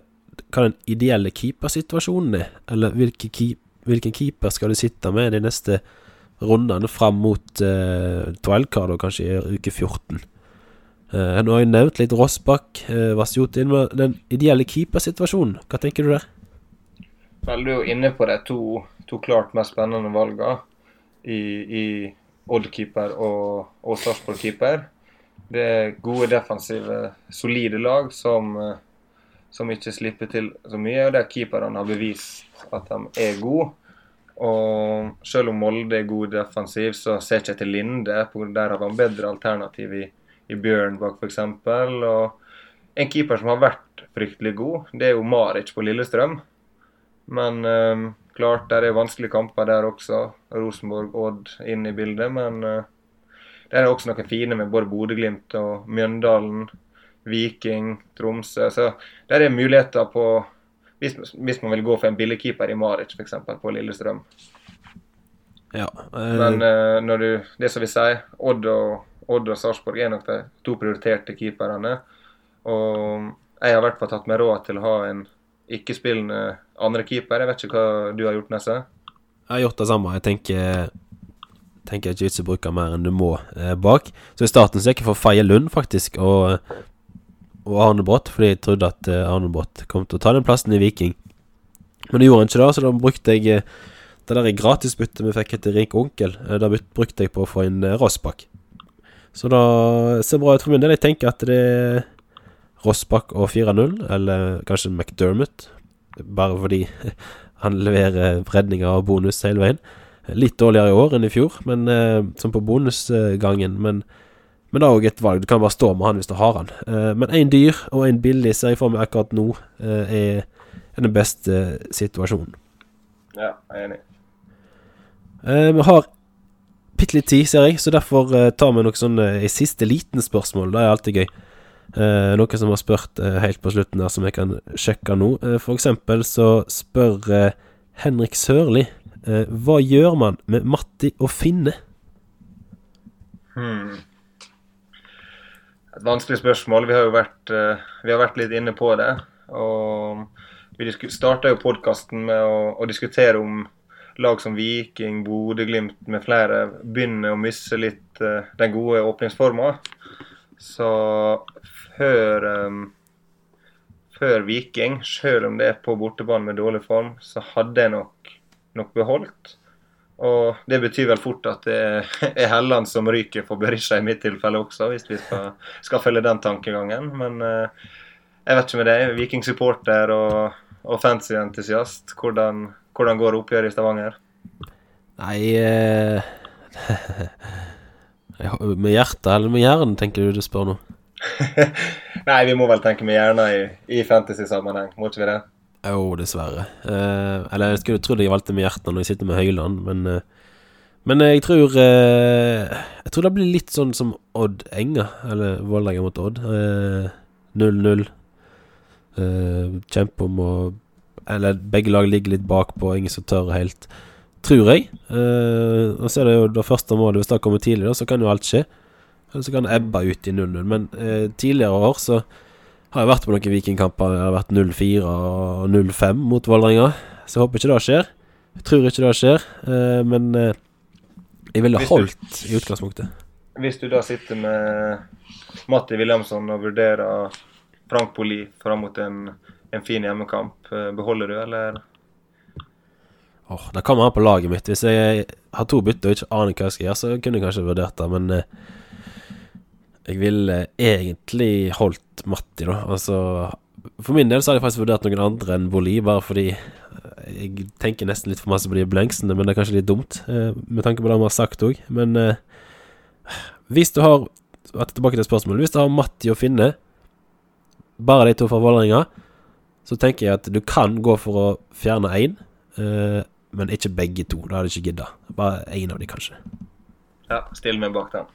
hva den ideelle keepersituasjonen er. Eller hvilke keep, hvilken keeper skal du sitte med de neste rundene fram mot eh, wildcard, og kanskje i uke 14. Eh, nå har jeg nevnt litt Rossbakk, uh, Vasjotin, men den ideelle keepersituasjonen, hva tenker du der? Vel, du er jo inne på de to, to klart mest spennende valgene i, i Odd-keeper og, og Sarpsborg-keeper. Det er gode, defensive, solide lag som, eh, som ikke slipper til så mye. og Der keeperne har bevist at de er gode. Og selv om Molde er god defensiv, så ser jeg ikke til Linde. Der har han bedre alternativ i, i Bjørnbakk f.eks. Og en keeper som har vært fryktelig god, det er jo Maric på Lillestrøm. Men eh, klart, der er vanskelige kamper der også. Rosenborg, Odd inn i bildet. Men eh, der er også noen fine med både Bodø-Glimt og Mjøndalen, Viking, Tromsø. Så der er muligheter på hvis, hvis man vil gå for en billigkeeper i Maric f.eks. på Lillestrøm. Ja, øh... Men eh, når du, det som vi sier, Odd og, Odd og Sarpsborg er nok de to prioriterte keeperne. Og jeg har i hvert fall tatt meg råd til å ha en ikke-spillende andre keeper. Jeg vet ikke hva du har gjort, Nesse? Jeg har gjort det samme. Jeg tenker Tenker ikke vits i å bruke mer enn du må eh, bak. Så i starten så gikk jeg for Faye Lund, faktisk, og, og Arne Brott, fordi jeg trodde at eh, Arne Brott kom til å ta den plassen i Viking. Men det gjorde han ikke, da, så da brukte jeg eh, det der gratisbyttet vi fikk etter Rik onkel. Eh, da brukte jeg på å få inn eh, Rossbakk. Så da ser bra ut for min del. Jeg tenker at det er Rossbakk og 4-0, eller kanskje McDermott, bare fordi han leverer redninger og bonus hele veien. Litt dårligere i år enn i fjor, men eh, som på bonusgangen. Men, men det er òg et valg. Du kan bare stå med han hvis du har han. Eh, men én dyr og én billig ser jeg for meg akkurat nå eh, er, er den beste situasjonen. Ja, jeg er enig. Eh, vi har bitte litt tid, ser jeg, så derfor eh, tar vi noe sånn eh, i siste liten spørsmål. Det er alltid gøy. Eh, noe som har spurt eh, helt på slutten der, som jeg kan sjekke nå. Eh, for eksempel så spør eh, Henrik Sørli Hva gjør man med Matti og Finne? Hmm. Et vanskelig spørsmål. Vi har jo vært, vi har vært litt inne på det. Og vi starta jo podkasten med å, å diskutere om lag som Viking, Bodø-Glimt med flere begynner å miste litt uh, den gode åpningsforma. Så før um, før Viking, selv om det er på bortebane med dårlig form, så hadde jeg nok, nok beholdt. Og det betyr vel fort at det er Helland som ryker for Berisha i mitt tilfelle også, hvis vi skal, skal følge den tankegangen. Men uh, jeg vet ikke med deg, Viking-supporter og, og fancy-entusiast, hvordan, hvordan går oppgjøret i Stavanger? Nei eh, Med hjertet eller med hjernen, tenker du du spør nå? Nei, vi må vel tenke med hjernen i, i fantasy-sammenheng, må ikke vi det? Jo, dessverre. Eh, eller jeg skulle trodd jeg valgte med hjertet når jeg sitter med Høyland, men, eh, Men jeg tror eh, Jeg tror det blir litt sånn som Odd Enga, eller Vålerenga mot Odd. Eh, 0-0. Eh, kjempe om å Eller begge lag ligger litt bakpå, ingen som tør helt. Tror jeg. Eh, og så er det jo det første målet, hvis det kommer tidlig, da, så kan jo alt skje. Eller så kan det ebbe ut i 0-0. Men eh, tidligere år så har jeg vært på noen vikingkamper. Det har vært 0-4 og 0-5 mot Vålerenga. Så jeg håper ikke det skjer. Jeg tror ikke det skjer. Eh, men eh, jeg ville holdt i utgangspunktet. Hvis du da sitter med Matti Wilhelmsen og vurderer Frank Poli fram mot en, en fin hjemmekamp, eh, beholder du, eller? Åh, Det kommer an på laget mitt. Hvis jeg har to bytter og ikke aner hva jeg skal gjøre, så kunne jeg kanskje vurdert det, men eh, jeg ville egentlig holdt Matti, da. Altså For min del så hadde jeg faktisk vurdert noen andre enn Boli, bare fordi eh, jeg tenker nesten litt for masse på de blenksene, men det er kanskje litt dumt, eh, med tanke på det vi har sagt òg. Men eh, hvis du har Tilbake til spørsmålet. Hvis du har Matti og Finne, bare de to fra Vålerenga, så tenker jeg at du kan gå for å fjerne én. uh, men ikke begge to. Da hadde jeg ikke gidda. Bare én av de, kanskje. Ja, still meg bak den.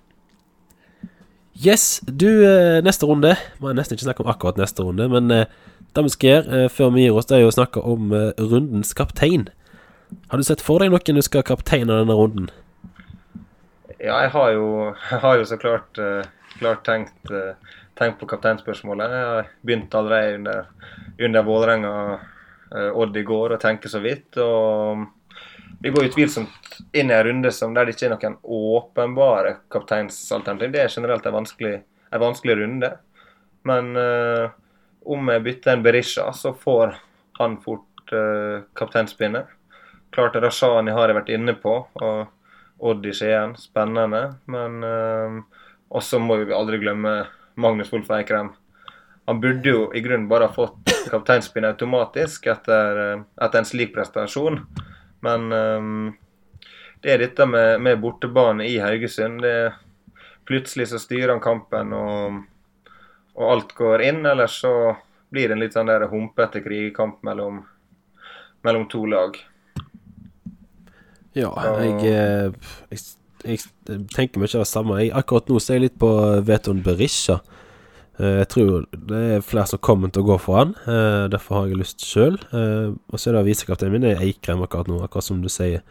Yes, du, uh, neste runde Må jeg nesten ikke snakke om akkurat neste runde, men uh, det vi skal gjøre før vi gir oss, det er jo å snakke om eh, rundens kaptein. Har du sett for deg noen du skal kapteine denne runden? Ja, jeg har jo, jeg har jo så klart, klart tenkt, tenkt på kapteinspørsmålet. Jeg har begynt allerede under, under Vålerenga eh, Odd i går å tenke så vidt. og Vi går utvilsomt inn i en runde som der det ikke er noen åpenbare kapteinsalternativ. Det er generelt en vanskelig, en vanskelig runde. Men uh, om jeg bytter en Berisha, så får han fort uh, kapteinspinnet. Klart Rashani har jeg vært inne på. og Odd i Skien, spennende. Men uh, også må vi aldri glemme Magnus Wolff Eikrem. Han burde jo i grunnen bare ha fått kapteinspinn automatisk etter, eh, etter en slik prestasjon. Men um, det er dette med, med bortebane i Haugesund. Det, plutselig så styrer han kampen, og, og alt går inn. Eller så blir det en litt sånn der humpete krigekamp mellom, mellom to lag. Ja, jeg, eh, jeg, jeg tenker mye av det samme. Jeg, akkurat nå så er jeg litt på Veton Berisha. Eh, Jeg tror det er flere som kommer til å gå for han. eh, Derfor har jeg lyst sjøl. Og så er det visekapteinen min, det er Eikrem akkurat nå, akkurat som du sier.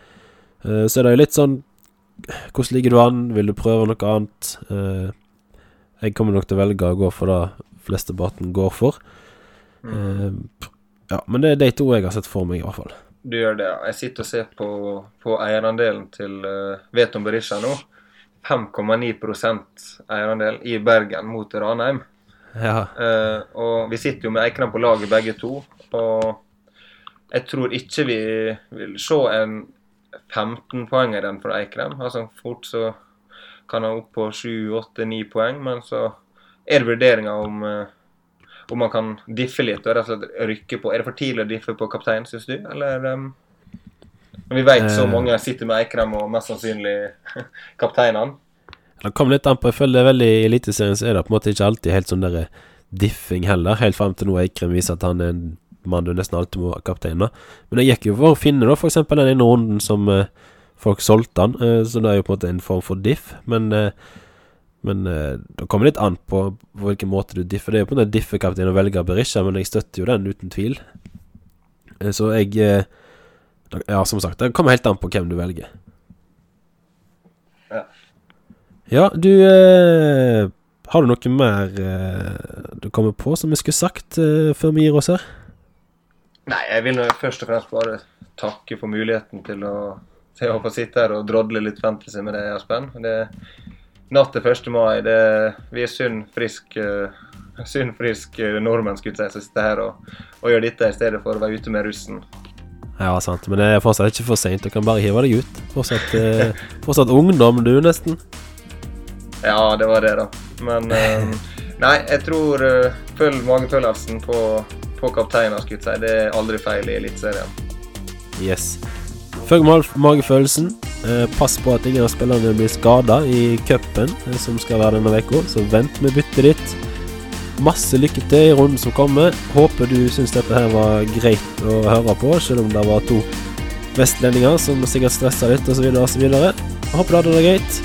Eh, Så er det jo litt sånn Hvordan ligger du an? Vil du prøve noe annet? Eh, Jeg kommer nok til å velge å gå for det flesteparten går for. Eh, Ja, men det er de to jeg har sett for meg, i hvert fall. Du gjør det. Jeg sitter og ser på, på eierandelen til uh, Veton Berisha nå. 5,9% eierandel i Bergen mot Ranheim. Ja. Uh, og vi sitter jo med Eikrem på laget begge to. Og jeg tror ikke vi vil se en 15-poenger den for Eikrem. Altså Fort så kan han opp på 7-8-9 poeng, men så er det vurderinga om eh, om man kan diffe litt og rett og slett rykke på. Er det for tidlig å diffe på kaptein, syns du? Eller um, vi vet så Eh. mange sitter med Eikrem og mest sannsynlig kapteinene. Det kommer litt an på. Jeg føler det er veldig I Eliteserien så er det på en måte ikke alltid helt sånn der diffing heller. Helt fram til nå Eikrem viser at han er en mann du nesten alltid må kapteine. Men jeg gikk jo for å finne da f.eks. den ene runden som eh, folk solgte han, eh, så det er jo på en måte en form for diff. Men eh, men eh, det kommer litt an på på hvilken måte du differ. Det er jo på en differ-kaptein å velge Berisha, men jeg støtter jo den uten tvil. Eh, Så jeg eh, Ja, som sagt, det kommer helt an på hvem du velger. Ja. Ja, du eh, Har du noe mer eh, du kommer på som vi skulle sagt eh, før vi gir oss her? Nei, jeg vil først og fremst bare takke for muligheten til å, til å få sitte her og drodle litt fantasy med deg, Aspen. Det Natt til 1. mai. Det, vi er sunn, frisk uh, sunn, frisk eh, nordmenn skulle jeg si, som sitter her og, og gjør dette i stedet for å være ute med russen. Ja, sant, men det er fortsatt ikke for seint. Du kan bare hive deg ut. Fortsatt, uh, fortsatt ungdom, du, nesten. Ja, det var det, da. Men uh, Nei, jeg tror følg magefølelsen på, på kapteinen, skulle jeg si. Det er aldri feil i Eliteserien. Yes. Følg mag magefølelsen. Eh, pass på at ingen av spillerne blir skada i cupen eh, som skal være denne uka, så vent med byttet ditt. Masse lykke til i runden som kommer. Håper du syns dette her var greit å høre på, selv om det var to vestlendinger som sikkert stressa litt, osv., osv. Håper du hadde det greit.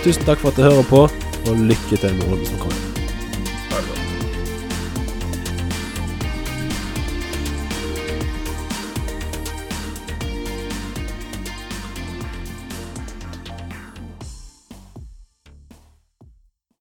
Tusen takk for at du hører på, og lykke til med runden som kommer.